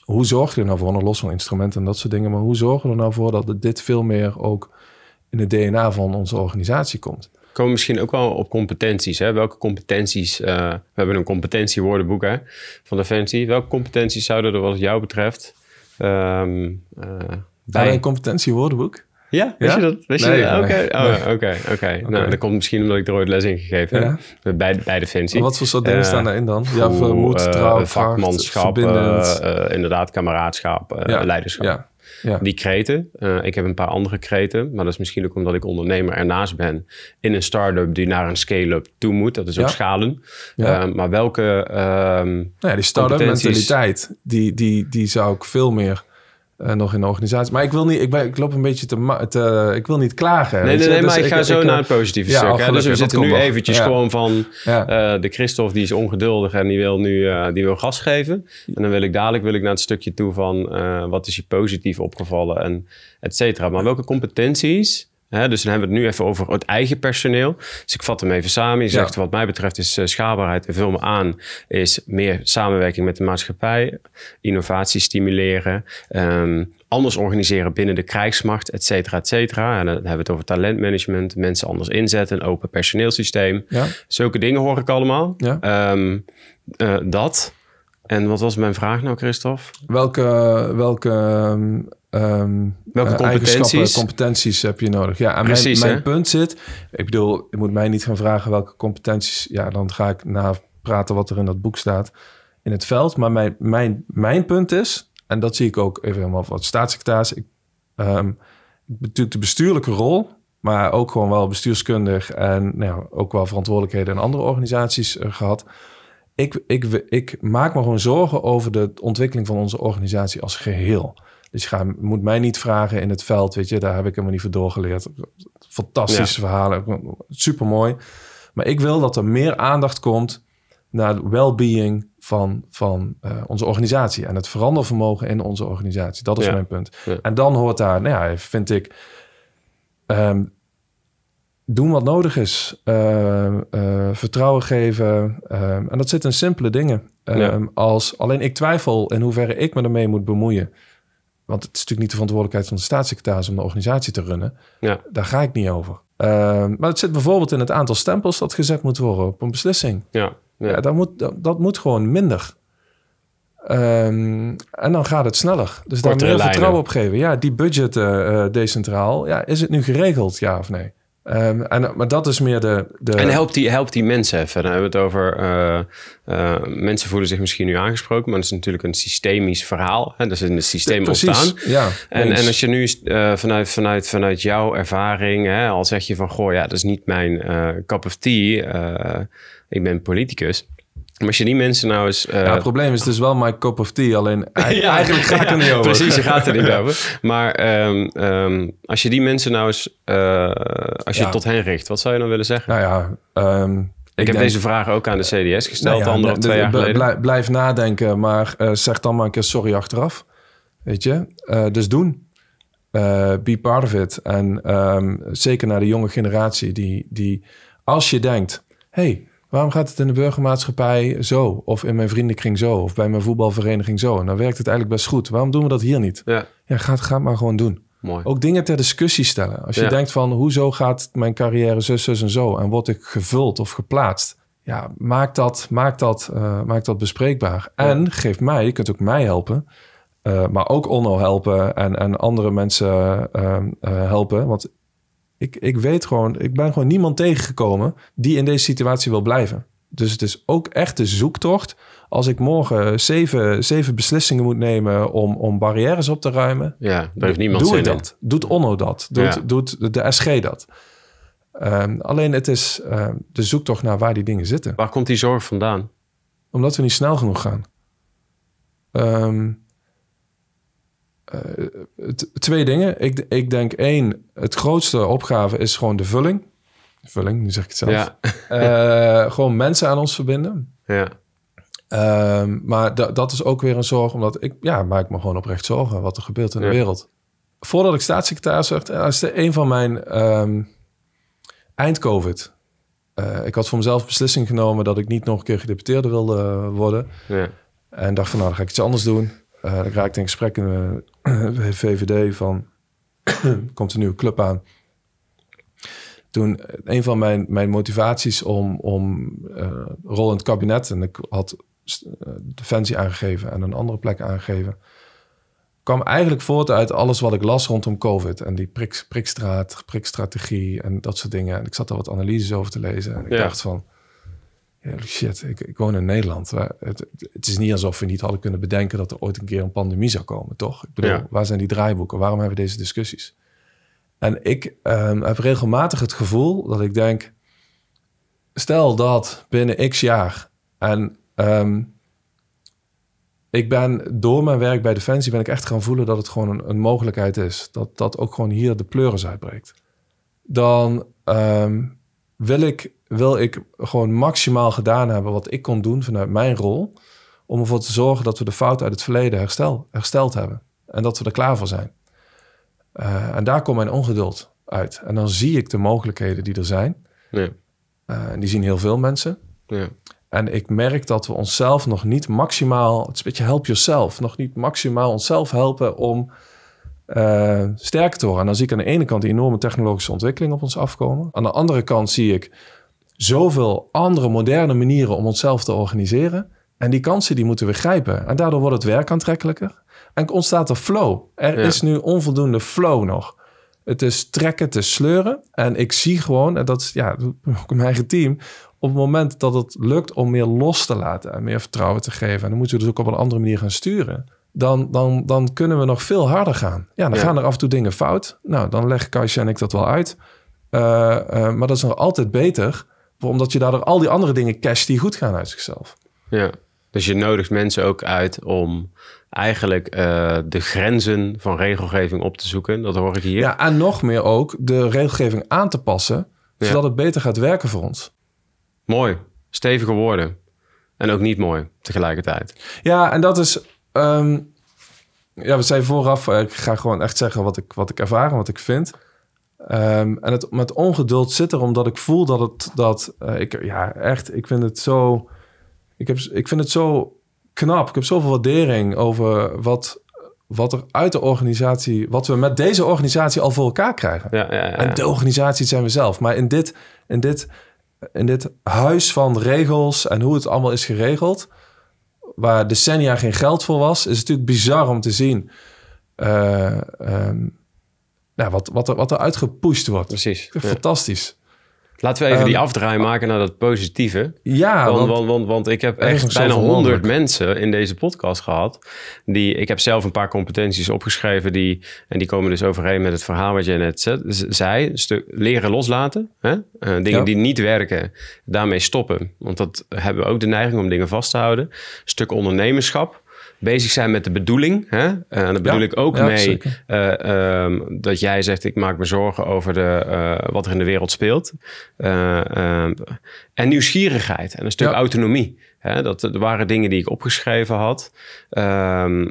hoe zorg je er nou voor, nog los van instrumenten en dat soort dingen, maar hoe zorgen we er nou voor dat dit veel meer ook in het DNA van onze organisatie komt? komen misschien ook wel op competenties. Hè? Welke competenties, eh, we hebben een competentiewoordenboek hè, van Defensie. Welke competenties zouden er wat jou betreft ehm, eh, bij... een competentiewoordenboek? Ja, Ja? je dat? Nee, je dat? Oké, [LAUGHS] oh, nee. oké, oké. Nou, dat komt misschien omdat ik er ooit les in gegeven Ja. heb. Bij, bij Defensie. Wat voor soort dingen Eh, staan daarin dan? Ja, vermoed, eh, trouw, kracht, vakmanschap, eh, eh, inderdaad, kameraadschap, eh, leiderschap. Ja. Die kreten. eh, ik heb een paar andere kreten, maar dat is misschien ook omdat ik ondernemer ernaast ben in een start-up die naar een scale-up toe moet. Dat is ook Ja. schalen. Ja. Eh, maar welke. ehm, Nou ja, die start-up mentaliteit, die, die, die zou ik veel meer eh, nog in de organisatie. Maar ik wil niet, ik, ben, ik loop een beetje te, ik wil niet klagen. Nee, nee, nee, Dus maar ik ga zo naar het positieve ja, stuk. oh, hè. Dus we zitten nu nog. eventjes Ja. gewoon van... Ja. eh, de Christophe die is ongeduldig en die wil nu eh, die wil gas geven. En dan wil ik dadelijk wil ik naar het stukje toe van... wat is je positief opgevallen en et cetera. Maar welke competenties... Dus dan hebben we het nu even over het eigen personeel. Dus ik vat hem even samen. Je zegt, wat mij betreft is eh, schaalbaarheid en vul me aan... is meer samenwerking met de maatschappij, innovatie stimuleren... ehm, anders organiseren binnen de krijgsmacht, et cetera, et cetera. En dan hebben we het over talentmanagement, mensen anders inzetten... een open personeelsysteem. Ja. Zulke dingen hoor ik allemaal. Ja. Ehm, eh, dat. En wat was mijn vraag nou, Christophe? Welke, welke, ehm, Welke eh, competenties? competenties heb je nodig? Ja, en Precies, mijn, mijn punt zit... Ik bedoel, je moet mij niet gaan vragen welke competenties... Ja, dan ga ik na praten wat er in dat boek staat in het veld. Maar mijn, mijn, mijn punt is, en dat zie ik ook even helemaal wat staatssecretaris... Ik, natuurlijk de bestuurlijke rol... maar ook gewoon wel bestuurskundig... en nou ja, ook wel verantwoordelijkheden in andere organisaties eh, gehad ik, ik, ik maak me gewoon zorgen over de ontwikkeling van onze organisatie als geheel. Dus je moet mij niet vragen in het veld, weet je, daar heb ik helemaal niet voor doorgeleerd. Fantastische verhalen, super mooi. Maar ik wil dat er meer aandacht komt naar het well-being van, van eh, onze organisatie en het verandervermogen in onze organisatie. Dat is Ja. mijn punt. Ja. En dan hoort daar, nou ja, vind ik, ehm, doen wat nodig is. Eh, eh, vertrouwen geven. Ehm, en dat zit in simpele dingen. Ehm, Ja. als, alleen ik twijfel in hoeverre ik me ermee moet bemoeien. Want het is natuurlijk niet de verantwoordelijkheid van de staatssecretaris om de organisatie te runnen. Ja. Daar ga ik niet over. Ehm, maar het zit bijvoorbeeld in het aantal stempels dat gezet moet worden op een beslissing. Ja. Ja. ja. dat, moet, dat, dat moet gewoon minder. Ehm, en dan gaat het sneller. Dus daar meer lijnen. vertrouwen op geven. Ja, die budgetten eh, decentraal. Ja, is het nu geregeld, ja of nee? Ehm, en, maar dat is meer de... de En helpt die, helpt die mensen even. Dan hebben we het over... eh, eh, mensen voelen zich misschien nu aangesproken... maar dat is natuurlijk een systemisch verhaal. Hè? Dat is in het systeem Precies, ontstaan. ja. En, en als je nu eh, vanuit, vanuit, vanuit jouw ervaring... Hè, al zeg je van... goh, ja, dat is niet mijn cup of tea. ik ben politicus. Maar als je die mensen nou eens... eh, ja, het probleem is dus wel my cup of tea. Alleen [LAUGHS] Ja, eigenlijk ga ik er niet over. Precies, je gaat er niet [LAUGHS] over. Maar ehm, ehm, als je die mensen nou eens, eh, als je het tot hen richt, wat zou je dan willen zeggen? Nou ja, ehm, ik, heb denk- deze vraag ook aan de CDS gesteld, Nou ja, twee jaar de- geleden. blij- Blijf nadenken, maar eh, zeg dan maar een keer sorry achteraf. Weet je? Eh, dus doen. Eh, be part of it. En zeker naar de jonge generatie die, die als je denkt... hey, waarom gaat het in de burgermaatschappij zo? Of in mijn vriendenkring zo? Of bij mijn voetbalvereniging zo? En dan werkt het eigenlijk best goed. Waarom doen we dat hier niet? Ja, Ja, ga, ga het maar gewoon doen. mooi. Ook dingen ter discussie stellen. Als je Ja. denkt van, hoezo gaat mijn carrière zus, zus en zo? En word ik gevuld of geplaatst? Ja, maak dat, maak dat, eh, maak dat bespreekbaar. En geef mij, je kunt ook mij helpen... eh, maar ook Onno helpen en, en andere mensen eh, helpen. Want ik, ik weet gewoon, ik ben gewoon niemand tegengekomen die in deze situatie wil blijven. Dus het is ook echt de zoektocht. Als ik morgen zeven, zeven beslissingen moet nemen om, om barrières op te ruimen, Ja, daar heeft niemand Doe zin ik in. dat? Doet Onno dat? Doet, Ja. doet de SG dat? Ehm, alleen het is ehm, de zoektocht naar waar die dingen zitten. Waar komt die zorg vandaan? Omdat we niet snel genoeg gaan. Ehm, eh, twee dingen. Ik, ik denk één, het grootste opgave is gewoon de vulling. Vulling, nu zeg ik het zelf. Ja, Eh, [LAUGHS] gewoon mensen aan ons verbinden. ja, Ehm, maar da- dat is ook weer een zorg, omdat ik ja, maak me gewoon oprecht zorgen wat er gebeurt in Ja. de wereld. Voordat ik staatssecretaris werd, eh, is de een van mijn ehm, eind-COVID. Ik had voor mezelf beslissing genomen dat ik niet nog een keer gedeputeerde wilde worden. ja. En dacht van, nou, dan ga ik iets anders doen. Eh dan raakte in gesprek bij VVD van, [CLEARS THROAT] komt een nieuwe club aan. Toen, eh, een van mijn, mijn motivaties om, om eh, rol in het kabinet... en ik had eh, Defensie aangegeven en een andere plek aangegeven... kwam eigenlijk voort uit alles wat ik las rondom COVID. En die prik, prikstraat, prikstrategie en dat soort dingen. En ik zat daar wat analyses over te lezen. En ik Ja. dacht van... Shit, ik, ik woon in Nederland. Het, het is niet alsof we niet hadden kunnen bedenken dat er ooit een keer een pandemie zou komen, toch? Ik bedoel, Ja. waar zijn die draaiboeken? Waarom hebben we deze discussies? En ik ehm, heb regelmatig het gevoel dat ik denk, stel dat binnen x jaar en ehm, ik ben door mijn werk bij Defensie ben ik echt gaan voelen dat het gewoon een, een mogelijkheid is. Dat dat ook gewoon hier de pleuris uitbreekt. Dan ehm, wil, ik, wil ik gewoon maximaal gedaan hebben wat ik kon doen vanuit mijn rol. Om ervoor te zorgen dat we de fout uit het verleden herstel, hersteld hebben. En dat we er klaar voor zijn. Eh, en daar komt mijn ongeduld uit. En dan zie ik de mogelijkheden die er zijn. Ja. Eh, en die zien heel veel mensen. Ja. En ik merk dat we onszelf nog niet maximaal, het is een beetje help yourself, nog niet maximaal onszelf helpen om uh, sterker te worden. En dan zie ik aan de ene kant die enorme technologische ontwikkeling op ons afkomen. Aan de andere kant zie ik zoveel andere moderne manieren om onszelf te organiseren. En die kansen die moeten we grijpen. En daardoor wordt het werk aantrekkelijker. En ontstaat er flow. Er Ja. is nu onvoldoende flow nog. Het is trekken, het is sleuren. En ik zie gewoon, en dat is ja, [LAUGHS] ook mijn eigen team... op het moment dat het lukt om meer los te laten... en meer vertrouwen te geven... en dan moeten we dus ook op een andere manier gaan sturen... dan, dan, dan kunnen we nog veel harder gaan. Ja, dan Ja. gaan er af en toe dingen fout. Nou, dan leggen Kajsje en ik dat wel uit. Eh, eh, maar dat is nog altijd beter... omdat je daardoor al die andere dingen casht die goed gaan uit zichzelf. Ja. Dus je nodigt mensen ook uit om eigenlijk eh, de grenzen van regelgeving op te zoeken. Dat hoor ik hier. Ja, en nog meer ook de regelgeving aan te passen... Ja. zodat het beter gaat werken voor ons. Mooi. Stevige woorden. En ook niet mooi tegelijkertijd. Ja, en dat is... ehm, ja, we zeiden vooraf... eh, ik ga gewoon echt zeggen wat ik, wat ik ervaar en wat ik vind. Ehm, en het met ongeduld zit er omdat ik voel dat het... Dat, eh, ik, ja, echt, ik vind het zo... Ik, heb, ik vind het zo knap. Ik heb zoveel waardering over wat, wat er uit de organisatie... wat we met deze organisatie al voor elkaar krijgen. Ja, ja, ja. En de organisatie zijn we zelf. Maar in dit, in, dit, in dit huis van regels en hoe het allemaal is geregeld, waar decennia geen geld voor was, is natuurlijk bizar om te zien eh, ehm, nou, wat, wat, er, wat er uitgepusht wordt. Precies. Fantastisch. Laten we even die Ehm, afdraai maken naar dat positieve. Ja, want, want, want, want, want ik heb echt bijna honderd mensen in deze podcast gehad. Die, ik heb zelf een paar competenties opgeschreven. Die, en die komen dus overeen met het verhaal wat je net zei. Een stuk leren loslaten. Hè? Eh, dingen Ja. die niet werken, daarmee stoppen. Want dat hebben we ook de neiging om dingen vast te houden. Een stuk ondernemerschap. Bezig zijn met de bedoeling. Hè? En daar bedoel Ja. ik ook Ja, mee eh, ehm, dat jij zegt: Ik maak me zorgen over de, eh, wat er in de wereld speelt. Eh, ehm, en nieuwsgierigheid en een stuk Ja. autonomie. Hè? Dat, dat waren dingen die ik opgeschreven had. Ehm,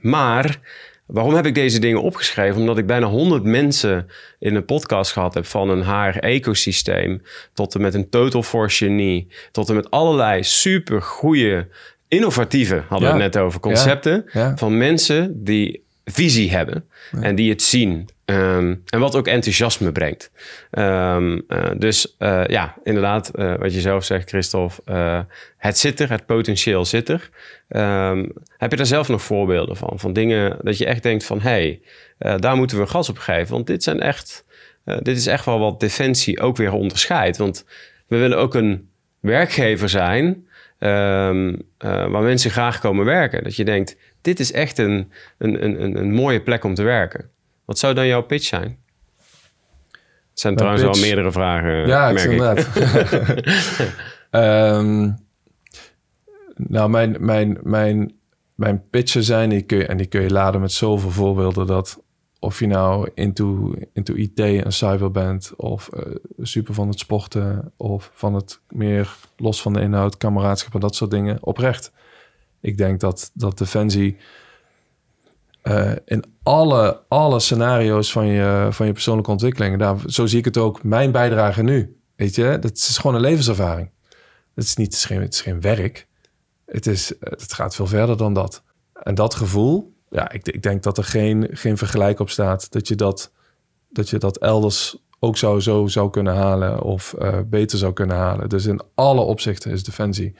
maar waarom heb ik deze dingen opgeschreven? Omdat ik bijna 100 mensen in een podcast gehad heb. Van een haar-ecosysteem tot en met een Total Force Genie. Tot en met allerlei super goede, innovatieve, hadden we het net over, concepten. Ja. Van mensen die visie hebben en die het zien. Ehm, en wat ook enthousiasme brengt. Ehm, eh, dus eh, ja, inderdaad, eh, wat je zelf zegt, Christophe. het zit er, het potentieel zit er. Ehm, heb je daar zelf nog voorbeelden van? Van dingen dat je echt denkt van... hé, hey, daar moeten we gas op geven. Want dit, zijn echt, dit is echt wel wat Defensie ook weer onderscheidt. Want we willen ook een werkgever zijn... ehm, eh, waar mensen graag komen werken. Dat je denkt, dit is echt een, een, een, een, mooie plek om te werken. Wat zou dan jouw pitch zijn? Het zijn Mijn trouwens pitch? wel meerdere vragen, ja, ik merk inderdaad. [LAUGHS] Ehm, nou, mijn, mijn, mijn, mijn pitchen zijn, die kun je, en die kun je laden met zoveel voorbeelden, dat of je nou into, into IT en cyber bent, of eh, super van het sporten, of van het meer los van de inhoud, kameraadschap en dat soort dingen, oprecht. Ik denk dat, dat Defensie eh, in alle, alle scenario's van je, van je persoonlijke ontwikkeling, daar, zo zie ik het ook, mijn bijdrage nu. Weet je, dat is gewoon een levenservaring. Het is, niet, het geen, het is geen werk. Het, is, het gaat veel verder dan dat. En dat gevoel, ja, ik, ik denk dat er geen, geen vergelijk op staat dat je dat, dat je dat elders ook zou, zo zou kunnen halen of eh, beter zou kunnen halen. Dus in alle opzichten is Defensie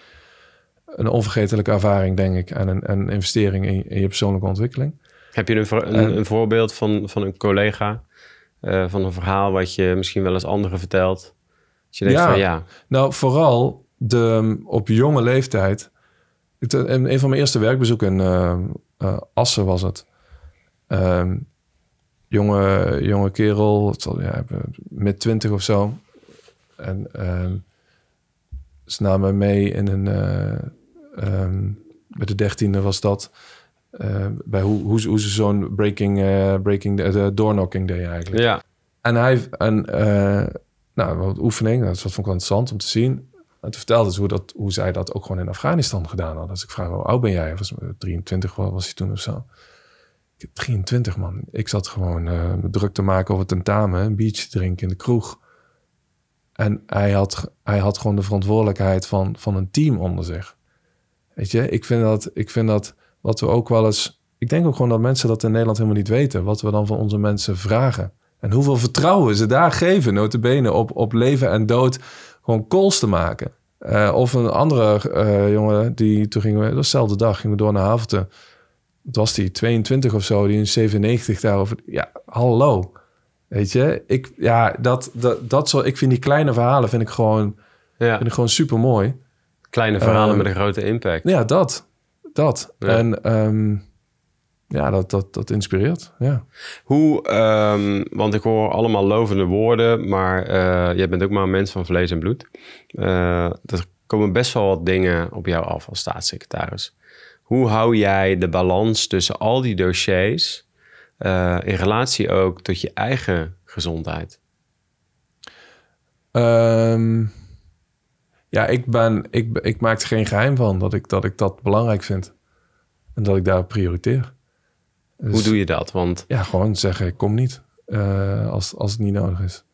een onvergetelijke ervaring, denk ik, en een, een investering in, in je persoonlijke ontwikkeling. Heb je een, een, En- een voorbeeld van, van een collega? eh, van een verhaal wat je misschien wel eens anderen vertelt? Dat je denkt Ja. van ja, Nou, vooral de, op jonge leeftijd. Een van mijn eerste werkbezoeken in eh, eh, Assen was het. Ehm, jonge, jonge kerel, ja, mid twintig of zo. En ehm, ze namen mee in een, eh, ehm, bij de dertiende was dat. eh, bij hoe, hoe, ze- hoe ze zo'n breaking, eh breaking de, de doorknocking deed eigenlijk. Ja. En hij, en, eh, nou, wat oefening, dat vond ik wel interessant om te zien. En toen vertelde ze hoe, dat, hoe zij dat ook gewoon in Afghanistan gedaan hadden. Dus ik vraag, hoe oud ben jij? Was 23 was, was hij toen of zo? Ik, 23 man. Ik zat gewoon eh, druk te maken over tentamen, een biertje drinken in de kroeg. En hij had, hij had gewoon de verantwoordelijkheid van, van een team onder zich. Weet je, ik vind, dat, ik vind dat wat we ook wel eens... Ik denk ook gewoon dat mensen dat in Nederland helemaal niet weten. Wat we dan van onze mensen vragen. En hoeveel vertrouwen ze daar geven, notabene, op, op leven en dood gewoon calls te maken. Eh, of een andere eh, jongen, die toen gingen we, dezelfde dag, gingen we door naar Havelte. Wat was die, 22 of zo, die in 97 daarover. Ja, hallo. Weet je, ik, ja, dat, dat, dat soort, ik vind die kleine verhalen vind ik gewoon, ja. vind ik gewoon super mooi. Kleine verhalen Eh, met een grote impact. Ja, dat. Dat. Ja. En ehm, ja, dat, dat, dat inspireert. Ja. Hoe, ehm, want ik hoor allemaal lovende woorden, maar eh, jij bent ook maar een mens van vlees en bloed. Eh, er komen best wel wat dingen op jou af als staatssecretaris. Hoe hou jij de balans tussen al die dossiers eh, in relatie ook tot je eigen gezondheid? Ehm, ja, ik, ben, ik, ik maak er geen geheim van dat ik, dat ik dat belangrijk vind. En dat ik daar prioriteer. Dus, Hoe doe je dat? Want Ja, gewoon zeggen ik kom niet eh, als, als het niet nodig is.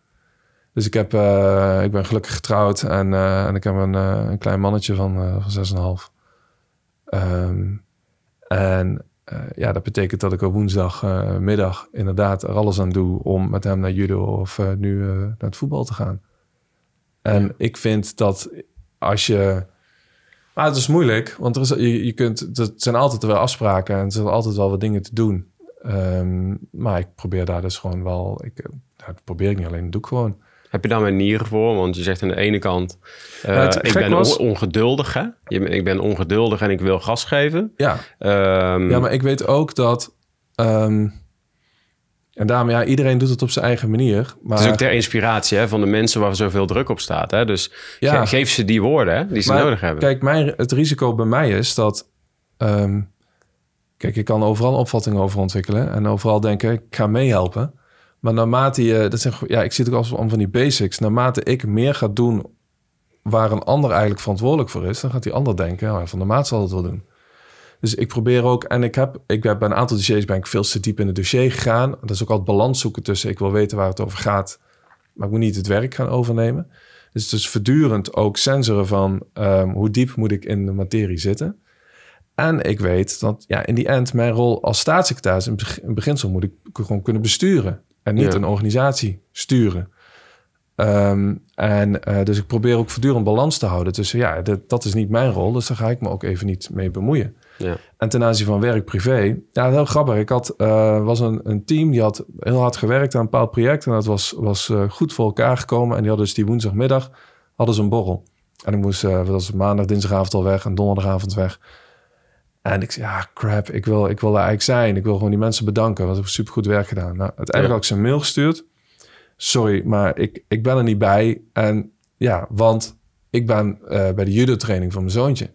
Dus ik, heb, eh, ik ben gelukkig getrouwd en, eh, en ik heb een, een klein mannetje van, van 6,5. Ehm en eh, ja, dat betekent dat ik op woensdagmiddag middag inderdaad er alles aan doe om met hem naar judo of nu naar het voetbal te gaan. En ik vind dat als je. Maar het is moeilijk, want er is, je, je kunt, er zijn altijd wel afspraken en er zijn altijd wel wat dingen te doen. Ehm, maar ik probeer daar dus gewoon wel. Ik, eh, nou, dat probeer ik niet alleen, dat doe ik gewoon. heb je daar manieren voor? Want je zegt aan de ene kant, eh, Ja, ik ben was- on- ongeduldig. Hè? Je, ik ben ongeduldig en ik wil gas geven. Ja, Ehm, ja maar ik weet ook dat. ehm, en daarom, ja, iedereen doet het op zijn eigen manier. Maar Het is ook ter inspiratie hè, van de mensen waar zoveel druk op staat. Hè? Dus Ja. geef ze die woorden hè, die ze Maar nodig hebben. Kijk, mijn, het risico bij mij is dat. ehm, kijk, ik kan overal opvattingen over ontwikkelen en overal denken, ik ga meehelpen. Maar naarmate je, dat zeg, ja, ik zie het ook als van die basics. Naarmate ik meer ga doen waar een ander eigenlijk verantwoordelijk voor is, dan gaat die ander denken, ja, van de maat zal het wel doen. Dus ik probeer ook, en ik heb, ik heb bij een aantal dossiers ben ik veel te diep in het dossier gegaan. Dat is ook altijd balans zoeken tussen, ik wil weten waar het over gaat, maar ik moet niet het werk gaan overnemen. Dus het is voortdurend ook sensoren van ehm, hoe diep moet ik in de materie zitten. En ik weet dat ja, in die end mijn rol als staatssecretaris in, beg- in beginsel moet ik gewoon kunnen besturen. En niet Ja. een organisatie sturen. Ehm, en eh, dus ik probeer ook voortdurend balans te houden tussen ja, dat, dat is niet mijn rol, dus daar ga ik me ook even niet mee bemoeien. Ja. En ten aanzien van werk privé, ja, heel grappig. Ik had, eh, was een, een team die had heel hard gewerkt aan een bepaald project. En dat was, was eh, goed voor elkaar gekomen. En die hadden dus die woensdagmiddag hadden ze een borrel. En ik moest, eh, dat was maandag, dinsdagavond al weg en donderdagavond weg. En ik zei, ja, crap, ik wil, ik wil daar eigenlijk zijn. Ik wil gewoon die mensen bedanken. Wat hebben supergoed werk gedaan. Nou, uiteindelijk Ja. had ik ze een mail gestuurd. Sorry, maar ik, ik ben er niet bij. En ja, want ik ben eh, bij de judo-training van mijn zoontje.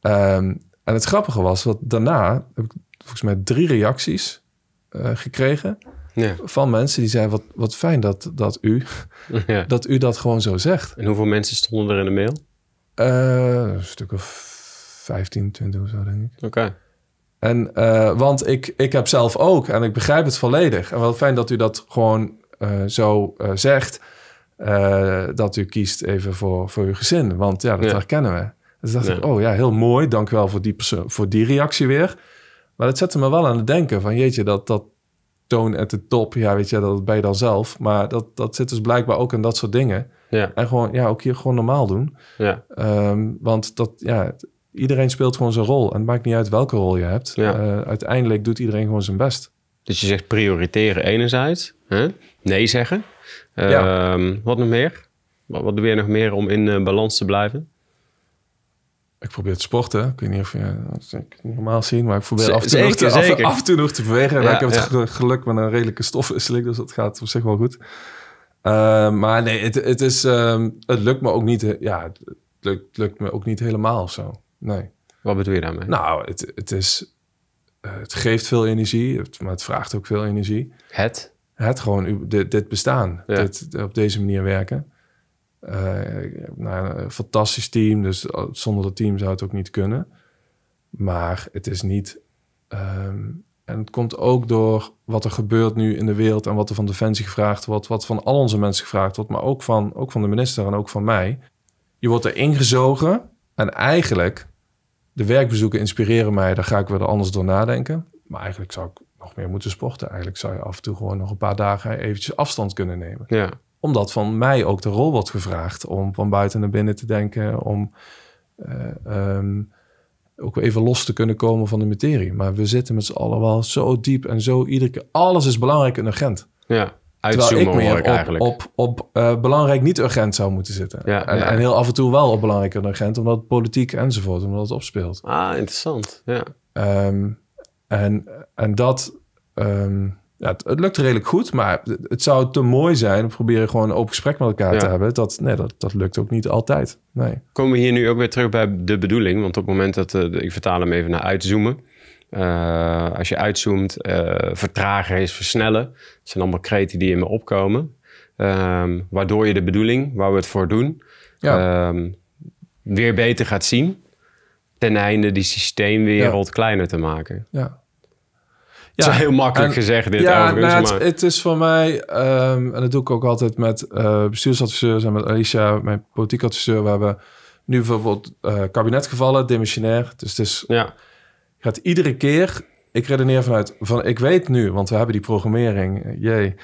Ehm, en het grappige was, dat daarna heb ik volgens mij drie reacties eh, gekregen Ja. van mensen die zeiden: wat, wat fijn dat, dat, u, [LAUGHS] Ja. dat u dat gewoon zo zegt. En hoeveel mensen stonden er in de mail? Eh, een stuk of 15, 20 of zo, denk ik. Oké. En, eh, want ik, ik heb zelf ook, en ik begrijp het volledig. En wel fijn dat u dat gewoon zo zegt. dat u kiest even voor, voor uw gezin. Want ja, dat Ja. herkennen we. Dus dacht ik, oh ja, heel mooi. Dank wel voor die, voor die reactie weer. Maar dat zette me wel aan het denken van... jeetje, dat, dat toon at de top. Ja, weet je, dat ben je dan zelf. Maar dat, dat zit dus blijkbaar ook in dat soort dingen. Ja. En gewoon, ja, ook hier gewoon normaal doen. Ja. Ehm, want dat, ja, iedereen speelt gewoon zijn rol. En het maakt niet uit welke rol je hebt. Ja. Eh, uiteindelijk doet iedereen gewoon zijn best. Dus je zegt prioriteren enerzijds. Hè? Nee zeggen. Ja. Ehm, wat nog meer? Wat, wat doe je nog meer om in eh, balans te blijven? Ik probeer te sporten. Ik weet niet of je niet normaal zien, maar ik probeer af en, toe nog te, af, af en toe nog te bewegen. Ja, ik heb het ja. ge- geluk met een redelijke stofwisseling, dus dat gaat op zich wel goed. Eh, maar nee, het, het, is, ehm, het lukt me ook niet. Ja, het lukt, lukt me ook niet helemaal of zo. Nee. Wat bedoel je daarmee? Nou, het, het, is, eh, het geeft veel energie, het- maar het vraagt ook veel energie. Het? Het gewoon, dit bestaan, Ja. dit, op deze manier werken. Eh, nou, een fantastisch team, dus zonder dat team zou het ook niet kunnen. Maar het is niet... ehm, en het komt ook door wat er gebeurt nu in de wereld... en wat er van Defensie gevraagd wordt... wat van al onze mensen gevraagd wordt... maar ook van, ook van de minister en ook van mij. Je wordt er ingezogen en eigenlijk... de werkbezoeken inspireren mij... daar ga ik weer anders door nadenken. Maar eigenlijk zou ik nog meer moeten sporten. Eigenlijk zou je af en toe gewoon nog een paar dagen... eventjes afstand kunnen nemen Ja. Omdat van mij ook de rol wordt gevraagd om van buiten naar binnen te denken, om eh, ehm, ook even los te kunnen komen van de materie. Maar we zitten met z'n allen wel zo diep en zo iedere keer. Alles is belangrijk en urgent. Ja. Terwijl Uitzoomen ik meer ik op, eigenlijk. op, op eh, belangrijk niet urgent zou moeten zitten. Ja, en, ja. en heel af en toe wel op belangrijk en urgent, omdat politiek enzovoort, omdat het opspeelt. Ah, interessant. Ja. Ehm, en, en dat, ehm, ja, het, het lukt redelijk goed, maar het, zou te mooi zijn. We proberen gewoon een open gesprek met elkaar Ja. te hebben. Dat, nee, dat, dat lukt ook niet altijd. Nee. Komen we hier nu ook weer terug bij de bedoeling? Want op het moment dat, eh, ik vertaal hem even naar uitzoomen. Eh, als je uitzoomt, eh, vertragen is versnellen. Dat zijn allemaal kreten die in me opkomen. Ehm, waardoor je de bedoeling, waar we het voor doen, Ja. ehm, weer beter gaat zien. Ten einde die systeemwereld kleiner te maken. Ja. Het is heel makkelijk en- gezegd dit ja, overigens, nou, het, maar- het is voor mij, ehm, en dat doe ik ook altijd met eh, bestuursadviseurs en met Alicia, mijn politiek adviseur. We hebben nu bijvoorbeeld eh kabinetgevallen, demissionair. Dus het is, Ja, gaat iedere keer, ik redeneer vanuit, van ik weet nu, want we hebben die programmering, eh, jee.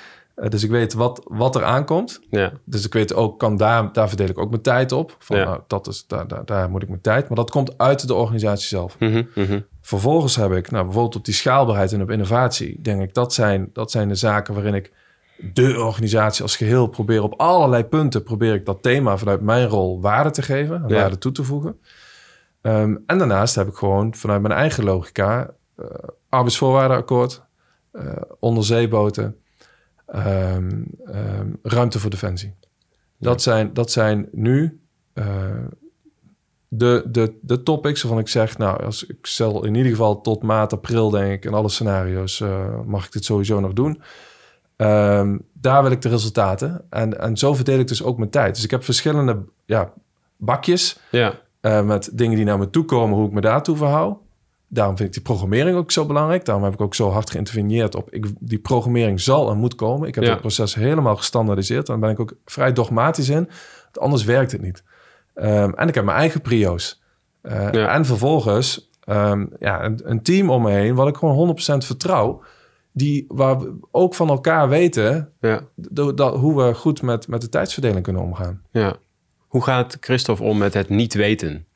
Dus ik weet wat, wat er aankomt. ja, Dus ik weet ook, kan daar, daar verdeel ik ook mijn tijd op. Van, Ja. nou, dat is, daar, daar, daar moet ik mijn tijd. Maar dat komt uit de organisatie zelf. Mhm, mhm. Vervolgens heb ik, nou, bijvoorbeeld op die schaalbaarheid en op innovatie, denk ik, dat zijn, dat zijn de zaken waarin ik de organisatie als geheel probeer op allerlei punten, probeer ik dat thema vanuit mijn rol waarde te geven Ja. waarde toe te voegen. Ehm, en daarnaast heb ik gewoon vanuit mijn eigen logica eh, arbeidsvoorwaardenakkoord, eh onderzeeboten, ehm, ehm, ruimte voor defensie. Dat, zijn, dat zijn nu eh, de, de, de topics waarvan ik zeg, nou, als ik stel in ieder geval tot maart, april, denk ik, in alle scenario's eh, mag ik dit sowieso nog doen. Ehm, daar wil ik de resultaten. En, en zo verdeel ik dus ook mijn tijd. Dus ik heb verschillende ja, bakjes ja, eh, met dingen die naar me toe komen, hoe ik me daartoe verhoud. Daarom vind ik die programmering ook zo belangrijk. Daarom heb ik ook zo hard geïnterveneerd op. Ik, die programmering zal en moet komen. Ik heb Ja. het proces helemaal gestandaardiseerd. Daar ben ik ook vrij dogmatisch in. Want anders werkt het niet. Ehm, en ik heb mijn eigen prio's. Eh, Ja. En vervolgens ehm, ja, een, een team om me heen... wat ik gewoon 100% vertrouw... Die, waar we ook van elkaar weten... ja, dat, hoe we goed met, met de tijdsverdeling kunnen omgaan. ja. Hoe gaat Christophe om met het niet weten?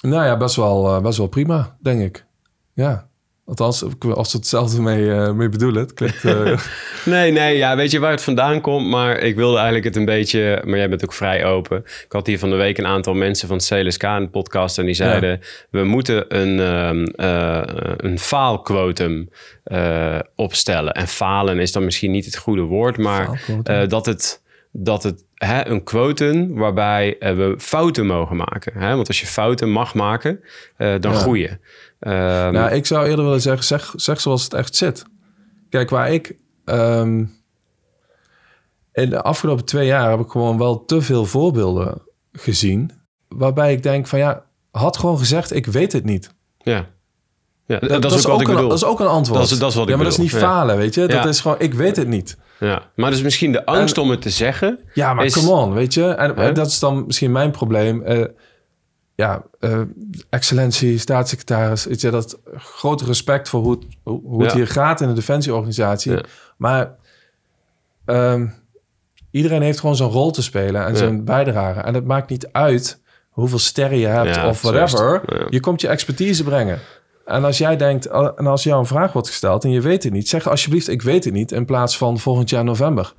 Nou ja, best wel, eh, best wel prima, denk ik. Ja. Althans, als ze hetzelfde mee, eh, mee bedoelen. Het klinkt... eh, [LAUGHS] Nee, nee, ja, weet je waar het vandaan komt? Maar ik wilde eigenlijk het een beetje... Maar jij bent ook vrij open. Ik had hier van de week een aantal mensen van CLSK in de podcast... en die zeiden, we moeten een, ehm, eh, een faalquotum eh, opstellen. En falen is dan misschien niet het goede woord... maar eh, dat het, dat het hè, een quotum waarbij eh, we fouten mogen maken. Hè? Want als je fouten mag maken, eh, dan Ja. groei je. Ehm, nou, ik zou eerder willen zeggen, zeg, zeg zoals het echt zit. Kijk, waar ik... ehm, in de afgelopen twee jaar heb ik gewoon wel te veel voorbeelden gezien... waarbij ik denk van ja, had gewoon gezegd, ik weet het niet. ja. Ja, dat, is ook wat ik een, bedoel. Dat is ook een antwoord. Dat is- dat is wat ik ja, maar dat is niet falen, weet je. Dat Ja. is gewoon, ik weet het niet. Ja, maar dus misschien de angst om het te zeggen. Ja, maar is- come on, weet je. En dat is dan misschien mijn probleem. Eh, ja, eh, excellentie, staatssecretaris, weet je, dat grote respect voor hoe het, hoe het Ja. hier gaat in de defensieorganisatie. Maar ehm, iedereen heeft gewoon zijn rol te spelen en zijn bijdrage. En het maakt niet uit hoeveel sterren je hebt of whatever. Je komt je expertise brengen. En als jij denkt, eh, en als jou een vraag wordt gesteld en je weet het niet, zeg alsjeblieft, ik weet het niet, in plaats van volgend jaar november.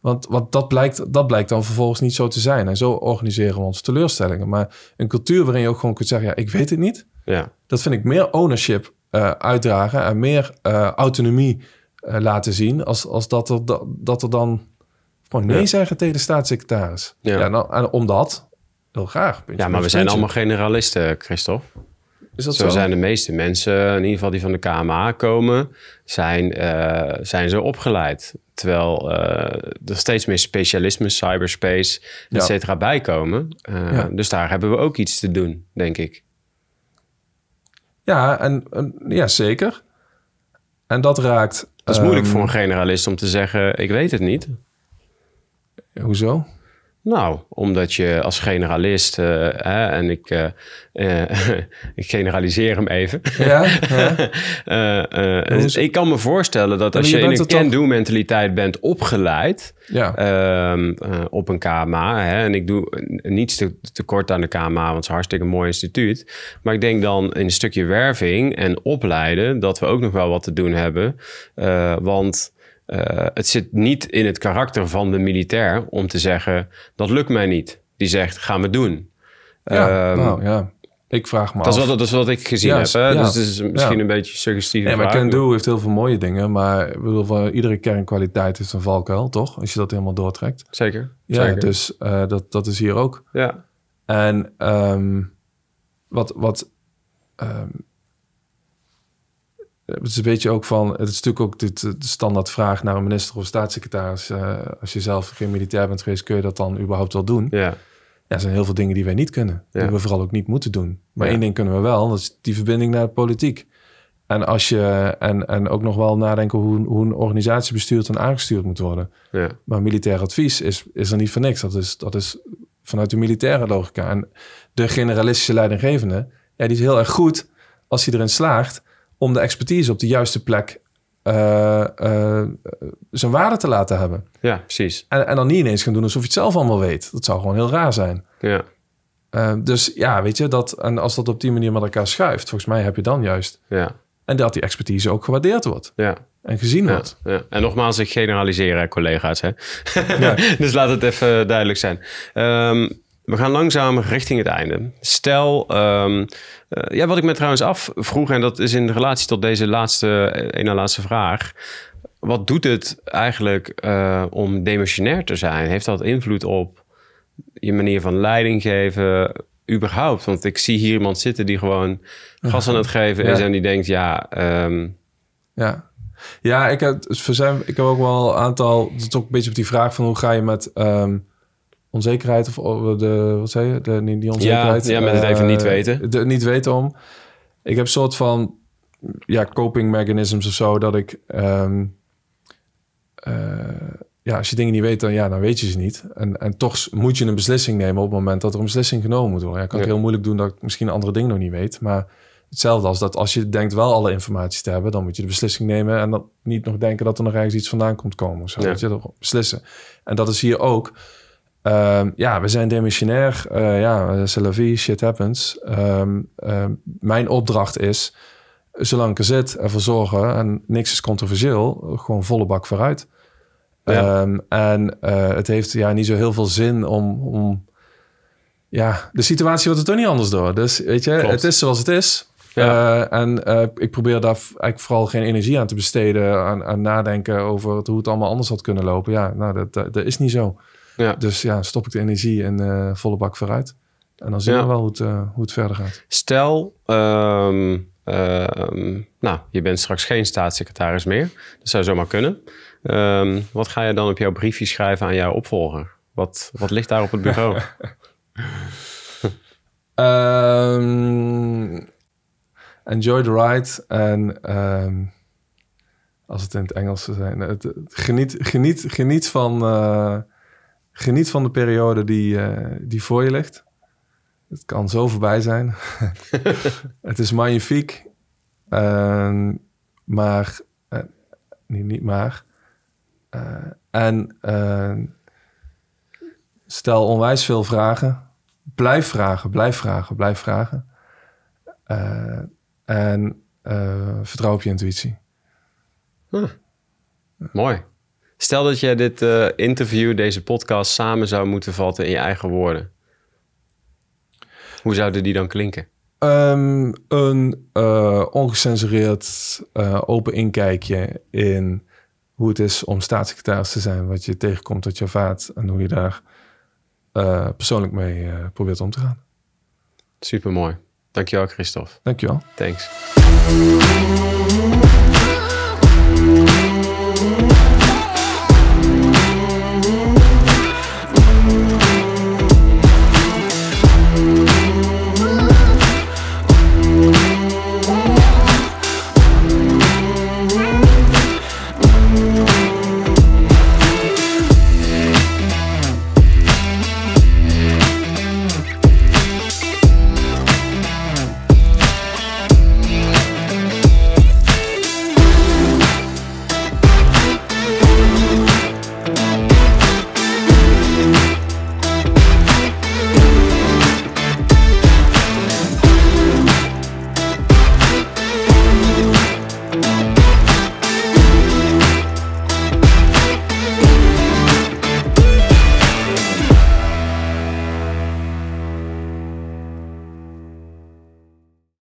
Want, want dat, blijkt, dat blijkt dan vervolgens niet zo te zijn. En zo organiseren we onze teleurstellingen. Maar een cultuur waarin je ook gewoon kunt zeggen, ja, ik weet het niet. Ja, Dat vind ik meer ownership eh, uitdragen en meer eh, autonomie eh, laten zien. Als, als dat, er, dat, dat er dan gewoon nee Ja. zeggen tegen de staatssecretaris. Ja. Ja. nou, en omdat, heel graag. Puntje, Ja, maar we zijn puntje. allemaal generalisten, Christophe. Is dat Zo zo? zijn de meeste mensen, in ieder geval die van de KMA komen, zijn, eh, zijn ze opgeleid. Terwijl eh, er steeds meer specialismen, cyberspace, et cetera, bijkomen. Eh, Ja. Dus daar hebben we ook iets te doen, denk ik. Ja, en, en- ja, zeker. En dat raakt... Het is moeilijk ehm, voor een generalist om te zeggen, ik weet het niet. Hoezo? Nou, omdat je als generalist, eh, hè, en ik, eh, eh, [LAUGHS] ik generaliseer hem even. Ja, [LAUGHS] is- ik kan me voorstellen dat als je je in een er toch- can-do mentaliteit bent opgeleid, ja. ehm, eh, op een KMA. Hè, en ik doe niets te, tekort aan de KMA, want het is een hartstikke mooi instituut. Maar ik denk dan in een stukje werving en opleiden dat we ook nog wel wat te doen hebben. Want eh, het zit niet in het karakter van de militair om te zeggen: dat lukt mij niet. Die zegt: gaan we doen. ja. Ehm, nou ja, ik vraag me dat, is af. wat, dat is wat ik gezien heb. Hè? ja. Dus het is misschien Ja. een beetje suggestief. Nee, maar Can Do heeft heel veel mooie dingen. Maar ik bedoel, van iedere kernkwaliteit is een valkuil, toch? Als je dat helemaal doortrekt. Zeker. Ja, Zeker. dus eh, dat, dat is hier ook. Ja. En ehm, wat, wat ehm, het is een beetje ook van, het is natuurlijk ook de, de standaardvraag naar een minister of staatssecretaris. eh, als je zelf geen militair bent geweest, kun je dat dan überhaupt wel doen? Ja. Ja, er zijn heel veel dingen die wij niet kunnen. Ja. Die we vooral ook niet moeten doen. Maar Ja. één ding kunnen we wel, dat is die verbinding naar de politiek. En, als je, en, en ook nog wel nadenken hoe, hoe een organisatie bestuurd en aangestuurd moet worden. Ja. Maar militair advies is, is er niet voor niks. Dat is, dat is vanuit de militaire logica. En de generalistische leidinggevende, ja, die is heel erg goed als hij erin slaagt om de expertise op de juiste plek eh, eh, zijn waarde te laten hebben. ja, precies. En, en dan niet ineens gaan doen alsof je het zelf allemaal weet. Dat zou gewoon heel raar zijn. Ja. Eh, dus ja, weet je, dat, en als dat op die manier met elkaar schuift, volgens mij heb je dan juist. Ja. En dat die expertise ook gewaardeerd wordt Ja. en gezien Ja, wordt. ja. En nogmaals, ik generaliseer, hè, collega's. Hè? Ja. [LAUGHS] dus laat het even duidelijk zijn. Ehm, we gaan langzaam richting het einde. Stel, ehm, eh, ja, wat ik me trouwens afvroeg, en dat is in relatie tot deze laatste, eh, ene laatste vraag. Wat doet het eigenlijk eh, om demissionair te zijn? Heeft dat invloed op je manier van leiding geven, überhaupt? Want ik zie hier iemand zitten die gewoon gas aan het geven is Ja. en die denkt, ja, ehm, Ja, ja ik, heb, voor zijn, ik heb ook wel een aantal. Het is ook een beetje op die vraag van hoe ga je met ehm, onzekerheid of of de wat zei je? De, die onzekerheid. ja, met het even eh, niet weten. De, niet weten om. Ik heb een soort van ja, coping mechanisms of zo dat ik. ehm, eh, ja, als je dingen niet weet, dan, ja, dan weet je ze niet. En, en toch moet je een beslissing nemen op het moment dat er een beslissing genomen moet worden. Ja, kan het Ja. heel moeilijk doen dat ik misschien andere dingen nog niet weet. Maar hetzelfde als dat als je denkt wel alle informatie te hebben, dan moet je de beslissing nemen en dan niet nog denken dat er nog ergens iets vandaan komt komen. Of zo, Ja. weet je, dat beslissen. En dat is hier ook. Ehm, ja, we zijn demissionair. Eh ja, c'est la vie, shit happens. Ehm, ehm, mijn opdracht is, zolang ik er zit, ervoor zorgen, en niks is controversieel, gewoon volle bak vooruit. Ja. En eh, het heeft ja niet zo heel veel zin om, om... Ja, de situatie wordt er toch niet anders door. Dus weet je, Klopt. het is zoals het is. Ja. Eh, en ik probeer daar eigenlijk vooral geen energie aan te besteden... aan, aan nadenken over het- hoe het allemaal anders had kunnen lopen. Ja, nou, dat, dat, dat is niet zo. Ja. Dus ja, stop ik de energie in eh, volle bak vooruit. En dan zien Ja. we wel hoe het, eh, hoe het verder gaat. Stel, ehm, ehm, nou, je bent straks geen staatssecretaris meer. Dat zou zomaar kunnen. Ehm, wat ga je dan op jouw briefje schrijven aan jouw opvolger? Wat, wat ligt daar op het bureau? [LAUGHS] Enjoy the ride. En als het in het Engels zou zijn, het, het- geniet, geniet, geniet, van, eh, geniet van de periode die, eh, die voor je ligt. Het kan zo voorbij zijn. [LAUGHS] het is magnifiek. Ehm, maar, eh, niet, niet maar. Eh, en eh, stel onwijs veel vragen. Blijf vragen, blijf vragen, blijf vragen. En vertrouw op je intuïtie. Mooi. Stel dat jij dit eh, interview, deze podcast, samen zou moeten vatten in je eigen woorden. Hoe zouden die dan klinken? Ehm, een eh, ongecensureerd eh, open inkijkje in hoe het is om staatssecretaris te zijn. Wat je tegenkomt dat je vaat en hoe je daar persoonlijk mee probeert om te gaan. Supermooi. Dankjewel, Christophe. Dankjewel. Thanks.